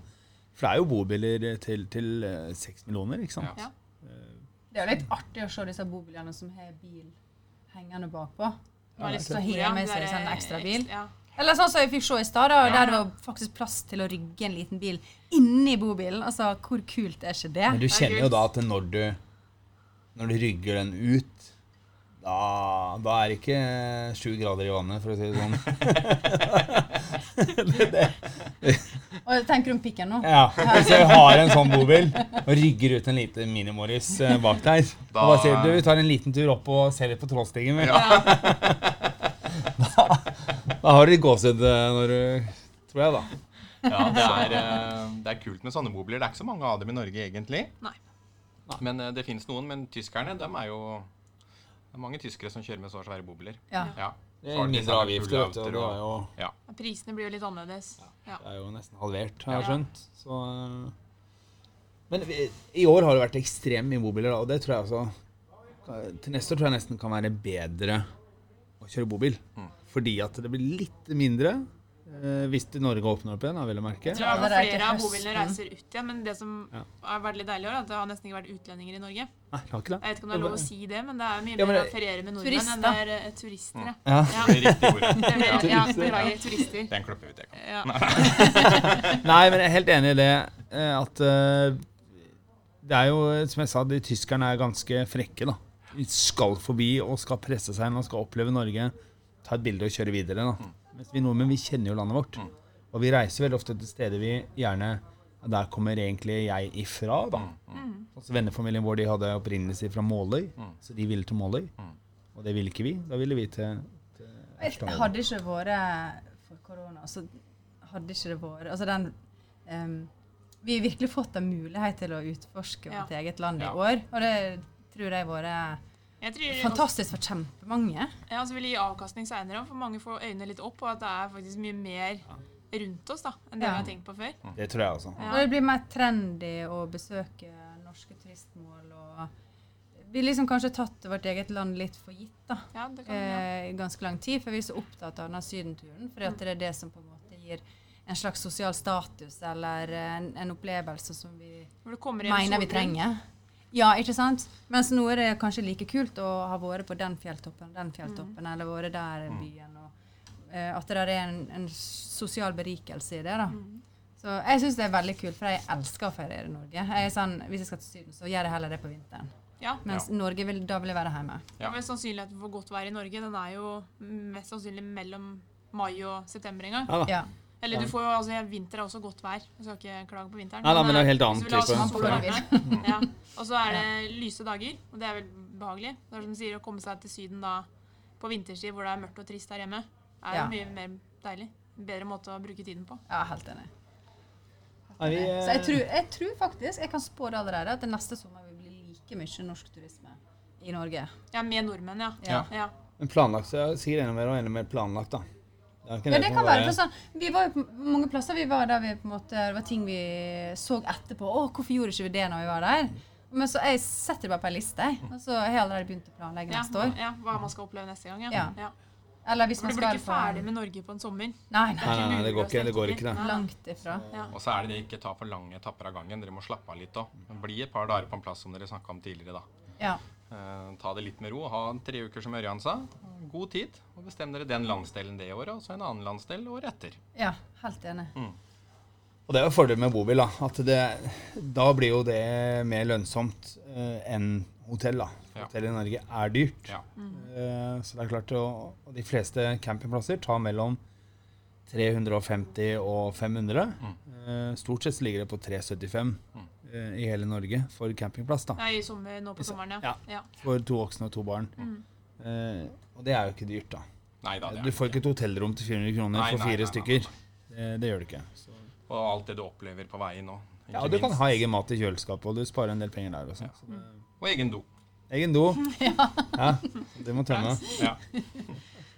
For det er jo bobiler til, til eh, seks millioner, ikke sant? Det er jo litt artig å se disse bobilene som har bil hengende bakpå. Så har med seg en ekstra bil. Eller sånn som jeg fikk se i stad, der det var faktisk plass til å rygge en liten bil inni bobilen. Altså, hvor kult er ikke det? Men du er kjenner jo da at når du Når du rygger den ut da, da er det ikke sju grader i vannet, for å si det sånn. det, det, Og jeg tenker om pikken nå? ja. Hvis jeg har en sånn bobil og rygger ut en liten Mini-Morris eh, bak der og Da- bare sier du, vi tar en liten tur opp og ser litt på Trollstigen, vi. Ja. Da har du litt gåsehud eh, når du Tror jeg, da. Ja, det er, eh, det er kult med sånne bobiler. Det er ikke så mange av dem i Norge, egentlig. Nei. Men det finnes noen. Men tyskerne, dem er jo Det er mange tyskere som kjører med så svære bobiler. Ja. Ja. Det er mindre avgifter, vet du. Det er jo, Ja. Prisene blir jo litt annerledes. Ja. det er jo nesten halvert, har jeg skjønt. Så eh, Men i år har det vært ekstremt mye bobiler, og det tror jeg altså Til neste år tror jeg nesten kan være bedre å kjøre bobil. Mm. Fordi at det blir litt mindre hvis Norge åpner opp igjen, da, vil jeg merke. Jeg tror det til flere av bobilene reiser ut igjen, men det som Ja. har vært litt deilig i år, er at det har nesten ikke vært utlendinger i Norge. Nei, det har ikke det. Jeg vet ikke om det er lov å si det, men det er mye Ja, mer å det- feriere med nordmenn enn det er eh, turister. Ja. Ja. Ja. Det er riktig. Det er mer- ja, Turister. beklager. Turister. Den klipper vi til. Ja. Nei, men jeg er helt enig i det. eh, At eh, det er jo, som jeg sa, de tyskerne er ganske frekke, da. De skal forbi og skal presse seg inn og skal oppleve Norge. Ta et bilde og kjøre videre, da. Mens vi nordmenn, vi kjenner jo landet vårt. Mm. Og vi reiser veldig ofte til steder vi gjerne Der kommer egentlig jeg ifra, da. Mm. Altså Vennefamilien vår de hadde opprinnelse fra Måløy, Mm. så de ville til Måløy. Mm. Og det ville ikke vi. Da ville vi til, til Jeg hadde ikke vært for korona, så hadde ikke det vært Altså den um, Vi har virkelig fått en mulighet til å utforske Ja. vårt eget land i Ja. år, og det tror jeg har vært fantastisk for kjempemange. ja, så vil gi avkastning seinere, for mange får øynene litt opp, og at det er faktisk mye mer rundt oss da, enn det Ja. vi har tenkt på før. Det tror jeg også. Ja. Og det blir mer trendy å besøke norske turistmål. og Vi har liksom kanskje tatt vårt eget land litt for gitt da, Ja, kan, ja. eh, i ganske lang tid, for vi er så opptatt av denne sydenturen. for at det er det som på en måte gir en slags sosial status eller en, en opplevelse som vi mener vi trenger. Ja, ikke sant? Mens nå er det kanskje like kult å ha vært på den fjelltoppen den fjelltoppen, eller vært der i byen. Og, uh, at det der er en, en sosial berikelse i det. da. Mm. Så jeg syns det er veldig kult, for jeg elsker å feriere i Norge. Jeg er sånn, Hvis jeg skal til Syden, så gjør jeg heller det på vinteren. Ja. Mens Norge vil, da vil jeg være hjemme. Ja. Men sannsynligheten for godt vær i Norge den er jo mest sannsynlig mellom mai og september en gang. Ja da. Ja. Eller du får jo, altså, vinter er også godt vær. Jeg skal ikke klage på vinteren. Nei da, men det er eh, helt annen ha type. sånn ja. Og så er det lyse dager, og det er vel behagelig. Det er som du sier, Å komme seg til Syden da på vinterstid hvor det er mørkt og trist her hjemme, er Ja. mye mer deilig. Bedre måte å bruke tiden på. Ja, helt enig. Helt eh, Så jeg tror, jeg tror faktisk, jeg kan spå det allerede, at det neste sommer vil bli like mye norsk turisme i Norge. Ja, med nordmenn, ja. Ja. ja. Men planlagt, så sier enda mer og enda mer planlagt, da. Ja, det kan være. For sånn, vi var jo på mange plasser vi var der vi på en måte, det var ting vi så etterpå. Å, hvorfor gjorde ikke vi det når vi var der? Men så jeg setter det bare på ei liste, jeg. og så har jeg allerede begynt å planlegge Ja, neste år. ja, Hva man skal oppleve neste gang. Ja. Ja. Eller hvis man man du blir skal ikke på ferdig med Norge på en sommer. Nei, Nei, nei. nei, nei, det går ikke, det går ikke det. Langt ifra. Ja. Og så er det det ikke ta for lange etapper av gangen. Dere må slappe av litt òg. Bli et par dager på en plass som dere snakka om tidligere, da. Ja. Eh, ta det litt med ro. Ha tre uker som Ørjan sa. God tid. Og bestem dere den landsdelen det året, og så en annen landsdel året etter. ja, helt enig. Og det er jo fordelen med bobil, da. At det, da blir jo det mer lønnsomt eh, enn hotell, da. Ja. Hotell i Norge er dyrt. Ja. Eh, så det er klart, og, og de fleste campingplasser tar mellom 350 og 500. Eh, stort sett så ligger det på 375 Mm. Eh, i hele Norge for campingplass, da. Nei, i sommer, nå på sommeren, ja. ja. ja. For to voksne og to barn. Mm. Eh, og det er jo ikke dyrt, da. Nei da, det Du får ikke et hotellrom til 400 kroner Nei, for nei, fire nei, nei, stykker. Det, det gjør du ikke. Så. Og alt det du opplever på veien nå. Ja, og du kan ha egen mat i kjøleskapet, og du sparer en del penger der også. Så det, Og egen do. Egen do. Ja. Det må tømme. Ja.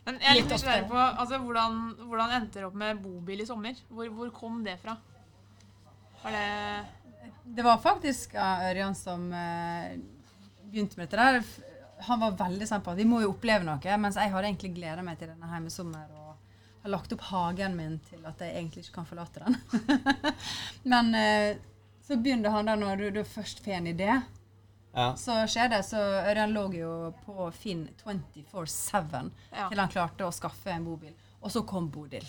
Men jeg er litt Litt nysgjerrig på altså, hvordan, hvordan endte dere opp med bobil i sommer? Hvor, hvor kom det fra? Var det Det var faktisk uh, Ørjan som eh, begynte med dette der. Han var veldig sånn på at vi må jo oppleve noe, mens jeg hadde egentlig gleda meg til denne hjemmesommer og har lagt opp hagen min til at jeg egentlig ikke kan forlate den. Men eh, så begynner han da når du, du først får en idé, Ja. så skjer det. Så Ørjan lå jo på Finn 24-7 Ja. til han klarte å skaffe en bobil. Og så kom Bodil.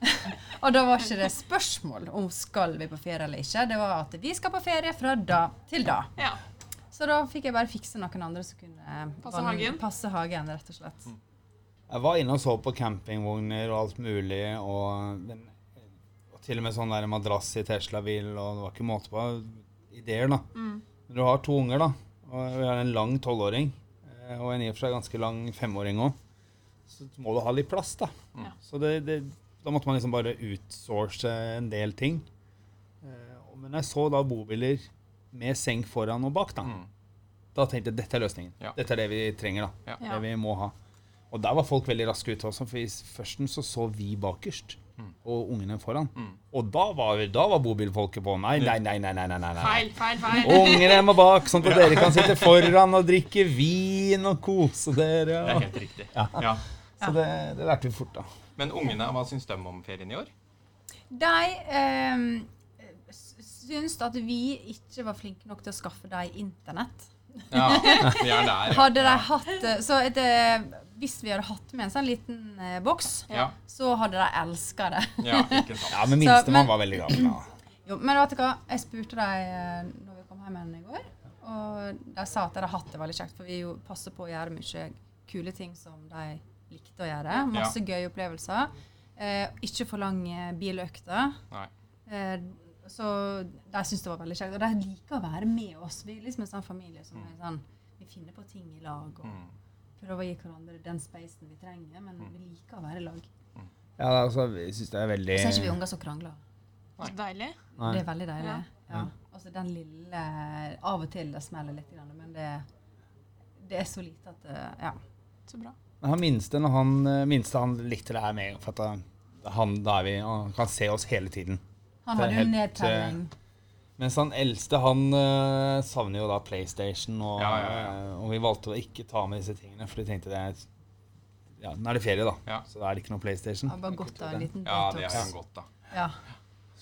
og da var ikke det spørsmål om skal vi på ferie eller ikke. Det var at vi skal på ferie fra da til da. ja. Så da fikk jeg bare fikse noen andre som kunne eh, Passe vann- hagen? passe hagen, rett og slett. Jeg var inne og så på campingvogner og alt mulig, og, og til og med sånn der madrass i Tesla-bil, og det var ikke måte på ideer, da. Mm. Men du har to unger, da, og vi har en lang tolvåring, eh, og en i og for seg ganske lang femåring òg, så må du ha litt plass, da. Ja. Så det, det, da måtte man liksom bare utsource en del ting. Eh, Men jeg så da bobiler med seng foran og bak, da. Mm. Da tenkte jeg dette er løsningen. Ja. Dette er det vi trenger, da. Ja. Det vi må ha. Og der var folk veldig raske ute også, for i førsten så så vi bakerst. Og ungene foran. Mm. Og da var, da var bobilfolket på. Nei, nei, nei, nei, nei, nei, nei. Feil, feil, feil. Ungene må bak, sånn at dere kan sitte foran og drikke vin og kose dere. Det er helt riktig. Ja. Så det, det lærte vi fort, da. Men ungene, hva syns de om ferien i år? De eh, syns at vi ikke var flinke nok til å skaffe dem internett. Ja, vi er der. ja. Hadde de hatt eh, Så et, eh, hvis vi hadde hatt med en sånn liten eh, boks, Ja, så hadde de elska det. ja, ikke sant. Ja, men minstemann var veldig gammel. da. Jo, men vet du hva? Jeg spurte dem når vi kom hjem igjen i går, og de sa at de hadde hatt det veldig kjekt, for vi jo passer på å gjøre mye kule ting som de likte å gjøre. Masse gøye opplevelser. Eh, ikke for lange biløkter. Eh, så de syns det var veldig kjekt. Og de liker å være med oss. Vi er liksom en sånn familie som er sånn Vi finner på ting i lag og Mm. prøver å gi hverandre den spacen vi trenger, men vi liker å være i lag. Ja, altså, vi syns det er veldig Så er ikke vi unger som krangler. Så deilig. Nei. Det er veldig deilig. Ja. Ja. Altså den lille Av og til det smeller litt, men det, det er så lite at Ja. Så bra. Han minste, når han, eh, minste han likte det her med for at han, han, da er vi, han kan se oss hele tiden. Han hadde jo helt, nedtelling. Mens han eldste, han uh, savner jo da PlayStation, og, Ja, ja, ja. eh, og vi valgte å ikke ta med disse tingene, for vi tenkte det er Ja, nå er det ferie, da, Ja. så da er det ikke noe PlayStation. Han bare godt av en liten Ja, det har er han godt, da. Ja.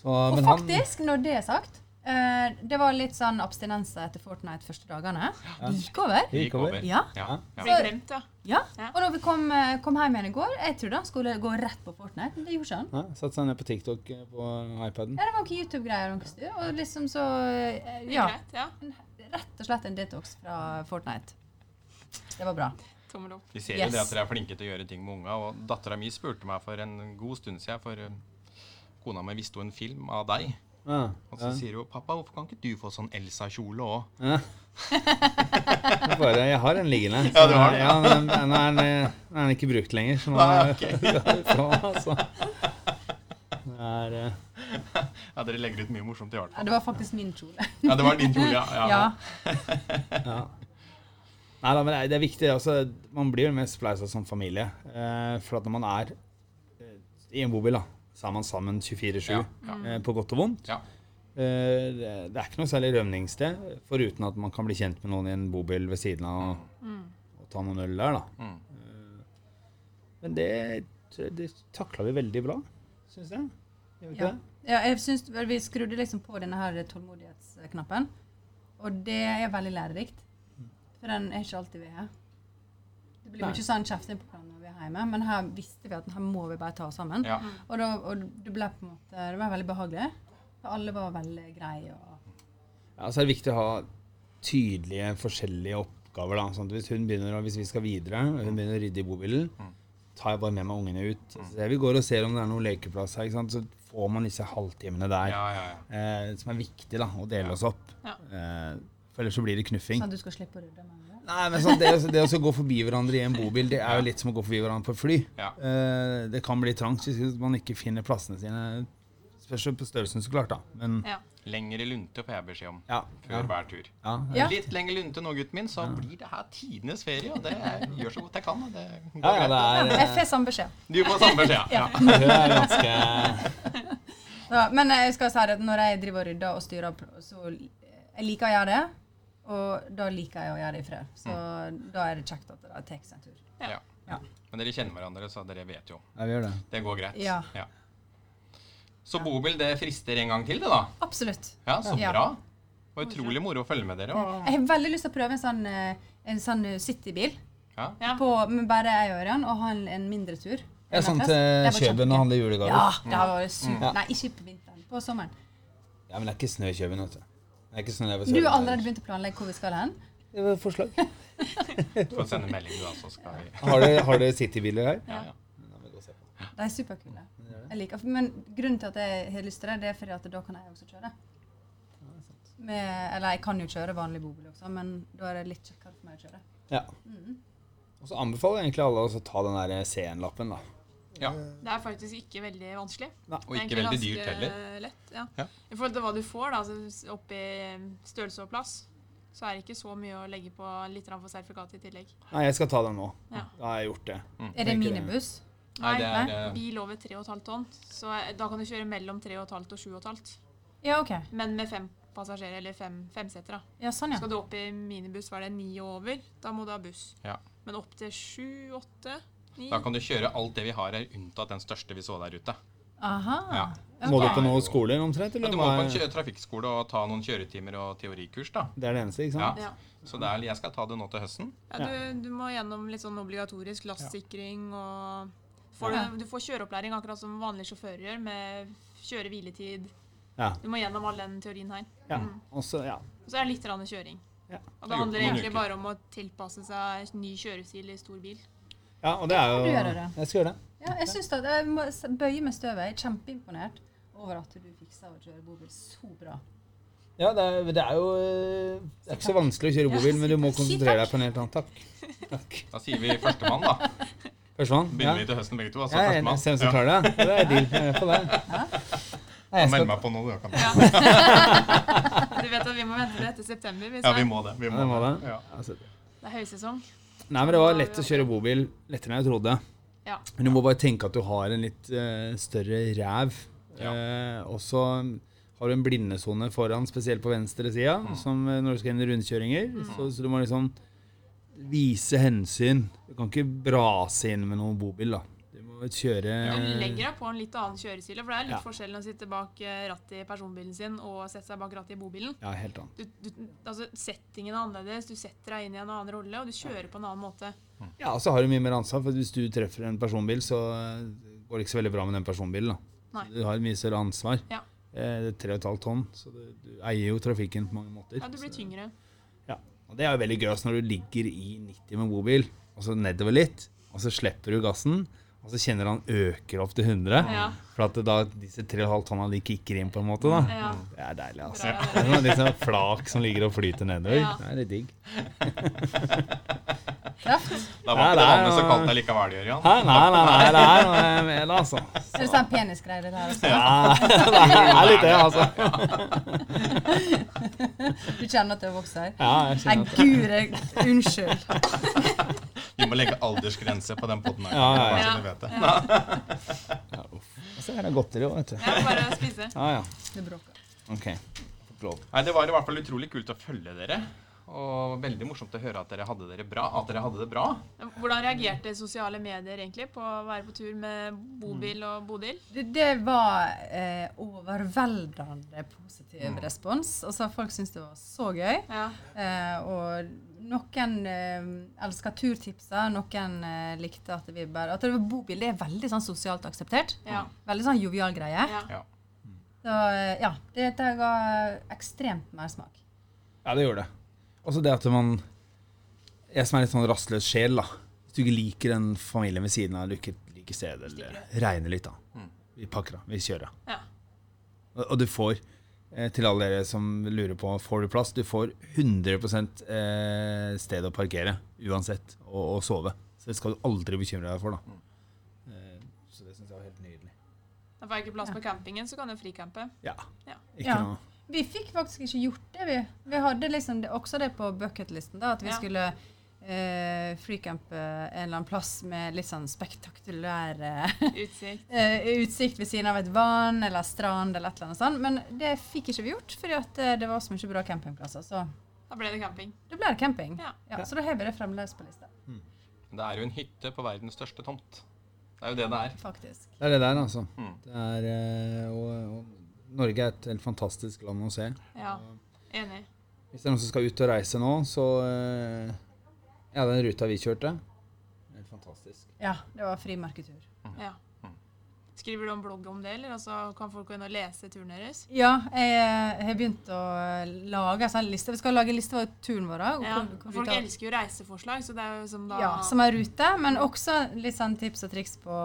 Så, Og men han- faktisk, når det er sagt eh, Det var litt sånn abstinense etter Fortnite første dagene. Det gikk over. Det gikk over. Ja. Ja. ja. Så, glemt, ja. ja. Og da vi kom, eh, kom hjem igjen i går, jeg trodde han skulle gå rett på Fortnite, men det gjorde ikke han. Ja, Satte seg ned på TikTok eh, på iPaden. Ja, det var noen YouTube-greier og noe styr. Og liksom så Ja. Rett og slett en detox fra Fortnite. Det var bra. Vi ser jo det at dere er flinke til å gjøre ting med unga. Og dattera mi spurte meg for en god stund siden, for kona mi visste jo en film av deg. Ja, Og så ja. sier hun 'Pappa, hvorfor kan ikke du få sånn Elsa-kjole òg?' Ja. Jeg har en liggende. Ja, du har den, ja. den, den, er, den er ikke brukt lenger. Så nå er altså. Det er eh, Ja, dere legger ut mye morsomt i hvert Ja, fall. det var faktisk min kjole. Ja, det var din kjole, ja. ja. Ja. Ja. Nei da, men det er, viktig. Altså, man blir jo mest spleisa som familie. Eh, for at når man er eh, i en bobil, da, så er man sammen 24-7. Ja, ja. Eh, på godt og vondt. Ja. Eh, det, det er ikke noe særlig rømningssted, foruten at man kan bli kjent med noen i en bobil ved siden av og, Mm. og ta noen øl der, da. Mm. Men det, det takla vi veldig bra, syns jeg. Gjør vi ikke det? ja, jeg syns Vi skrudde liksom på denne her tålmodighetsknappen, og det er veldig lærerikt. For den er ikke alltid ved. Det blir Nei. mye sånn kjefting på hverandre hjemme, men her visste vi at her må vi bare ta oss sammen. Ja. Og, da, og det ble på en måte Det var veldig behagelig. For alle var veldig greie. Og, Ja, så er det viktig å ha tydelige, forskjellige oppgaver. Da. Sånn at hvis hun begynner, hvis vi skal videre, og hun begynner å rydde i bobilen, Mm. tar jeg bare med meg ungene ut. Så vi går og ser om det er noen lekeplass her, ikke sant? så får man disse halvtimene der Ja, ja, ja. eh, som er viktig da, å dele oss opp. Ja. Eh, for ellers så blir det knuffing. sånn at du skal slippe å rydde med andre. Nei, men sånn, det, det å gå forbi hverandre i en bobil, det er jo litt som å gå forbi hverandre på et fly. Ja. Uh, det kan bli trangt hvis man ikke finner plassene sine. Spørs på størrelsen, så klart, da. Men Ja. Lengre lunte får jeg beskjed om Ja. før hver tur. ja. Ja. Litt lengre lunte nå, gutten min, så blir det her tidenes ferie. Og det gjør så godt jeg kan. Og det går ja, ja, greit. det Jeg er får samme beskjed. Du får samme beskjed. Ja. Det er ganske Ja, men jeg skal si det at når jeg driver og rydder og styrer, så jeg liker å gjøre det. Og da liker jeg å gjøre det i fred. Så da er det kjekt at det tar seg en tur. Ja. Ja. Men dere kjenner hverandre, så dere vet jo. Ja, vi gjør det. Det går greit. Ja. Så bobil, det frister en gang til, det, da. Absolutt. Ja, så Ja. bra. Var utrolig moro å følge med dere. Og, Jeg har veldig lyst til å prøve en sånn, eh, en sånn citybil, ja. Ja. på- med bare jeg og Ørjan, og ha en, en mindre tur. Ja, sånn til Kjøben og handle julegaver. Ja, det har vært super. Mm. Nei, ikke på vinteren. På sommeren. Ja, men det er ikke snø i Kjøben, vet du. Det er ikke snø der Du har allerede begynt å planlegge hvor vi skal hen? Det var et forslag. Du får sende melding, du, da, så skal vi Har dere, har dere citybiler her? ja, ja. De er superkule. Jeg liker, men grunnen til at jeg har lyst til det, det er fordi at da kan jeg også kjøre. Med, eller jeg kan jo kjøre vanlig bobil også, men da er det litt kjekkere for meg å kjøre. Ja. Mm. Og så anbefaler jeg egentlig alle å ta den der CN-lappen, da. Ja. Det er faktisk ikke veldig vanskelig. Og ikke veldig dyrt heller. Lett, ja. Ja. I forhold til hva du får, da, altså oppi størrelse og plass, så er det ikke så mye å legge på litt for sertifikat i tillegg. Nei, jeg skal ta den nå. Ja. Da har jeg gjort det. Er det minibuss? Nei, det er Nei, eh, bil over 3,5 tonn. Så eh, da kan du kjøre mellom 3,5 og 7,5. Ja, OK. Men med fem passasjerer, eller fem femsetere. Ja, sånn, ja. Skal du opp i minibuss, var det ni og over, da må du ha buss. Ja. Men opp til sju, åtte, ni Da kan du kjøre alt det vi har her, unntatt den største vi så der ute. Aha. Ja. Okay. Må du på noen skoler omtrent? Ja, Eller du må på en trafikkskole og ta noen kjøretimer og teorikurs, da. Det er det eneste, ikke sant? Ja. Så er, jeg skal ta det nå til høsten. Ja, du, du må gjennom litt sånn obligatorisk lastsikring og får du, du får kjøreopplæring akkurat som vanlige sjåfører gjør, med kjøre-hviletid. Ja. Du må gjennom all den teorien her. ja. Mm. Og så, ja. Og så er det litt kjøring. Ja. Og Det er handler egentlig bare om å tilpasse seg ny kjørestil i stor bil. Ja, og det er jo. Jeg skal gjøre det. Ja, jeg synes det. jeg må bøye med støvet. Jeg er kjempeimponert over at du fiksa å kjøre bobil så bra. Ja, det er, det er jo eh, Det er ikke så vanskelig å kjøre bobil, men du må konsentrere deg på en helt annen Takk. Takk. Da sier vi førstemann, da. Førstemann? Ja. Begynner vi til høsten begge to. Altså ja, førstemann. Se hvem som klarer det. Det er deal. Jeg er på det. Nei, jeg Meld skal, meg på nå, du. Kan. Ja. du vet at vi må vente til etter september. Hvis Ja, vi må det. Vi Ja, må det må det. det. Ja. altså, det er høysesong. Nei, men det var lett å kjøre bobil. Lettere enn jeg trodde. Ja. Men du må bare tenke at du har en litt uh, større ræv. Ja. Uh, og så har du en blindesone foran, spesielt på venstre sida, som eh, når du skal inn i rundkjøringer. Så, så du må liksom vise hensyn. Du kan ikke brase inn med noen bobil, da. Kjøre Du legger deg på en litt annen kjørestil, for det er litt Ja. forskjell å sitte bak eh, rattet i personbilen sin og sette seg bak rattet i bobilen. Ja, helt annet. Du, du, altså, settingen er annerledes, du setter deg inn i en annen rolle, og du kjører på en annen måte. Ja, og så har du mye mer ansvar, for hvis du treffer en personbil, så eh, går det ikke så veldig bra med den personbilen. Du har mye større ansvar. Ja. Eh, det er 3,5 tonn, så du, du eier jo trafikken på mange måter. Ja, du blir Så- tyngre. Ja. Og det er jo veldig gøy når du ligger i 90 med bobil, og så nedover litt, og så slipper du gassen, og så kjenner han øker opp til 100. Ja. For at da disse 3,5 tonna de kicker inn på en måte, da. Ja. Det er deilig, altså. Bra. Det er sånn liksom flak som ligger og flyter nedover. Ja. Det er litt digg. Kraft. Da var ikke det vannet så kaldt det likevel, Jørgen. Hæ? Nei, nei, nei, det er noe med det, altså. Er det sånn penisgreier det der også? Ja, det er litt det, altså. Du kjenner at det vokser? Ja, jeg Nei, kjenner at gud, jeg- unnskyld. Vi må legge aldersgrense på den poden her. Ja, ja, bare ja. så du vet det. ja, uff. Og så er det godteri òg, vet du. Ja, bare å spise. Ja, ja. Det bråker. OK. Lov. Nei, Det var i hvert fall utrolig kult å følge dere. Og veldig morsomt å høre at dere hadde, dere bra, at dere hadde det bra. Hvordan reagerte sosiale medier egentlig på å være på tur med bobil og Bodil? Det, det var eh, overveldende positiv respons. Altså, folk syntes det var så gøy. Ja. Eh, og noen eh, elska turtipser, noen eh, likte at vi bare At det var bobil, det er veldig sånn sosialt akseptert. Ja. Veldig sånn jovial greie. ja. Ja. Så eh, ja, dette ga ekstremt mersmak. Ja, det gjorde det. Også det at man Jeg som er litt sånn rastløs sjel, da. Hvis du ikke liker den familien ved siden av, eller ikke liker stedet, eller regner litt, da. Mm. Vi pakker, av. Vi kjører. Ja. Og, og du får, eh, til alle dere som lurer på får du plass, du får 100 eh, sted å parkere uansett, og, og sove. Så det skal du aldri bekymre deg for, da. Eh, så det syns jeg var helt nydelig. Da får jeg ikke plass på campingen, så kan du fricampe. Ja. Ja. Ikke Ja. noe Vi fikk faktisk ikke gjort det, vi. Vi hadde liksom det, også det på bucketlisten, da, at vi Ja. skulle eh, freecampe en eller annen plass med litt sånn spektakulær eh, Utsikt. eh, utsikt ved siden av et vann eller strand eller et eller annet sånt. Men det fikk ikke vi gjort, fordi at eh, det var så mye bra campingplasser. Så Da ble det camping. det ble camping. Ja. Ja, så da har vi det fremdeles på lista, Det er jo en hytte på verdens største tomt. Det er jo det det er. faktisk. Det er det der, altså. Mm. Det er, eh, og, og Norge er et helt fantastisk land å se. Ja. Enig. Hvis det er noen som skal ut og reise nå, så eh, Ja, den ruta vi kjørte Helt fantastisk. Ja, det var frimerketur. Ja. Skriver du en blogg om det, eller altså, kan folk gå inn og lese turen deres? Ja, jeg eh, har begynt å lage en sånn liste. Vi skal lage en liste over turen vår. Ja. Folk elsker jo reiseforslag, så det er jo som da Ja, som er rute, men også litt sånn tips og triks på,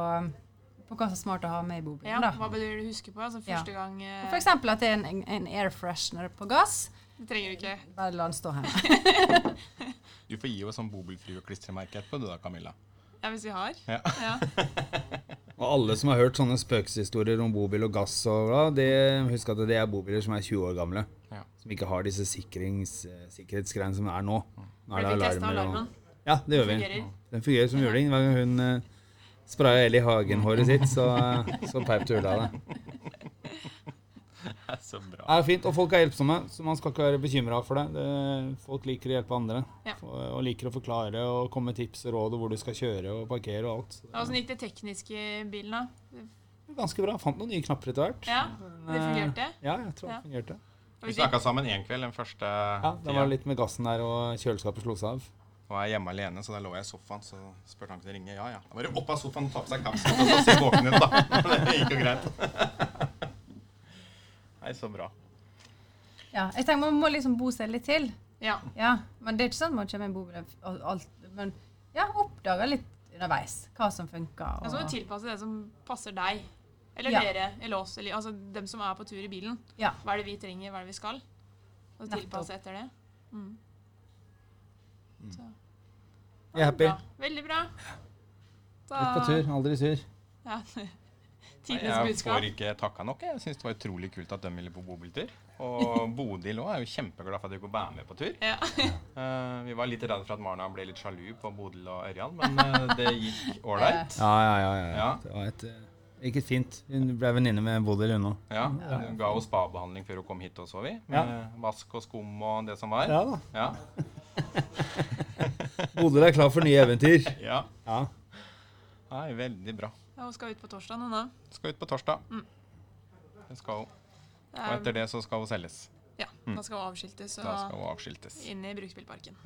på hva som er smart å ha med i bobilen. Ja, da. Hva bør du huske på? Altså Ja. første gang eh, eksempel at det er en, en air freshener på gass. Det trenger du ikke. Bare la den stå hjemme. Du får gi oss sånn bobilfrue-klistremerke etterpå, du da, Camilla. Ja, hvis vi har. Ja. Ja. Og alle som har hørt sånne spøkelseshistorier om bobil og gass, og bla, det, husk at det er bobiler som er 20 år gamle. Ja. Som ikke har disse sikrings, eh, sikkerhetsgreiene som er nå. Nå er det alarmer. alarmen. Ja, det gjør vi. Den fungerer som juling. Hver gang hun uh, spraya Ellie hagenhåret sitt, så, så peip tulla det. Det er så bra. Det er fint, og folk er hjelpsomme, så man skal ikke være bekymra for det. det. Folk liker å hjelpe andre. Ja. Og, og liker å forklare og komme med tips og råd om hvor du skal kjøre og parkere og alt. Åssen gikk det tekniske i bilen, da? ganske bra. Fant noen nye knapper etter hvert. Ja, det eh, fungerte? Ja, jeg tror Ja. det fungerte. Vi snakka sammen én kveld den første Ja, Det var litt med gassen der, og kjøleskapet slo seg av. Og jeg er hjemme alene, så da lå jeg i sofaen. Så spurte han kunne ringe. Ja, ja. Da var det opp av sofaen og ta på seg kapsen og så se våken ut, da. Det gikk jo greit. Nei, så bra. Ja, jeg tenker Man må liksom bo seg litt til. Ja. Ja, Men det er ikke sånn at man kommer med en bobil og alt. Men ja, oppdager litt underveis hva som funker. Ja, så må Og, du tilpasse det som passer deg. Eller Ja. dere, eller oss, eller altså dem som er på tur i bilen. Ja. Hva er det vi trenger, hva er det vi skal? Og tilpasse etter det. Mm. Så. Jeg er happy. Bra. Veldig bra. Da, Litt på tur, aldri sur. Ja. Tidenes budskap. Jeg får ikke takka nok. Jeg syns det var utrolig kult at de ville på bobiltur. Og Bodil òg er jo kjempeglad for at de kunne være med på tur. Ja. Uh, vi var litt redde for at Marna ble litt sjalu på Bodil og Ørjan, men uh, det gikk ålreit. Ja, ja, ja. ja. Ja. Det var et, eh, gikk fint. Hun ble venninne med Bodil, hun òg. Ja, Hun ga oss spabehandling før hun kom hit, og så vi. Med vask og skum og det som var. Ja da. Ja. Bodil er klar for nye eventyr. ja. Ja. Nei, veldig bra. Ja, Hun skal ut på torsdag nå, da. Skal ut på torsdag. Mm. Det skal hun. Og er, etter det så skal hun selges. ja, da skal hun avskiltes Da skal hun avskiltes. inn i bruktbilparken.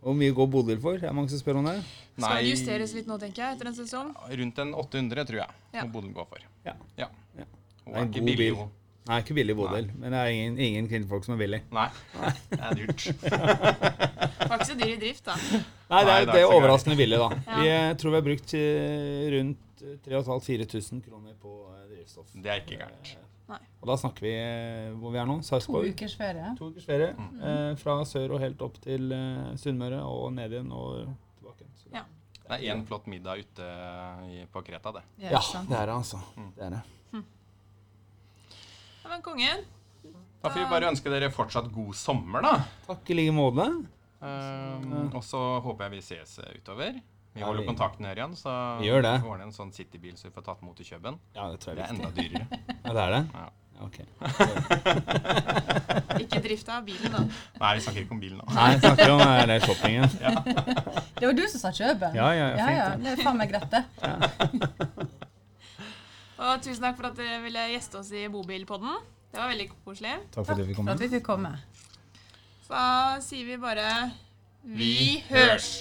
Hvor mye går Bodil for? Det er mange som spør om det. Skal det justeres litt nå, tenker jeg, etter en sesong? Rundt en 800, tror jeg. Ja. Må Bodil gå for. Ja. ja. Ja. Hun er er ikke god billig, bil. hun. Nei, ikke billig Bodil, men det er ingen, ingen kvinnfolk som er billig. Nei, det er dyrt. Det var ikke så dyr i drift, da. Nei, det er, det er er overraskende billig, da. Ja. Vi eh, tror vi har brukt eh, rundt 3500-4000 kroner på eh, drivstoff. Det er ikke gærent. Og da snakker vi hvor vi er nå. to ukers ferie. To ukers ferie. Eh, fra sør og helt opp til eh, Sunnmøre og ned igjen og tilbake. Så, Ja. Det er én flott middag ute på Kreta, det. Ja, det er det, altså. Mm. Det er det. Ja, men kongen. Da får vi bare ønske dere fortsatt god sommer, da. Takk i like måte. Um, og så håper jeg vi ses eh, utover. Vi holder kontakten her igjen, så Vi gjør det. vi ordner en sånn citybil så vi får tatt imot i Køben. Ja, det tror Det jeg er er enda dyrere. Ja, det er det? Ja. Ja, ok. Ikke drifta av bilen, da. Nei, vi snakker ikke om bilen nå. Nei, vi snakker om eh, det shoppingen. Det var du som sa Kjøben. Ja, ja, ja, ja, fint, ja, det. det er faen meg greit, det. Og tusen takk for at dere ville gjeste oss i Bobilpodden. Det var veldig koselig. Takk for at For at vi fikk komme. Så da sier vi bare Vi hørs!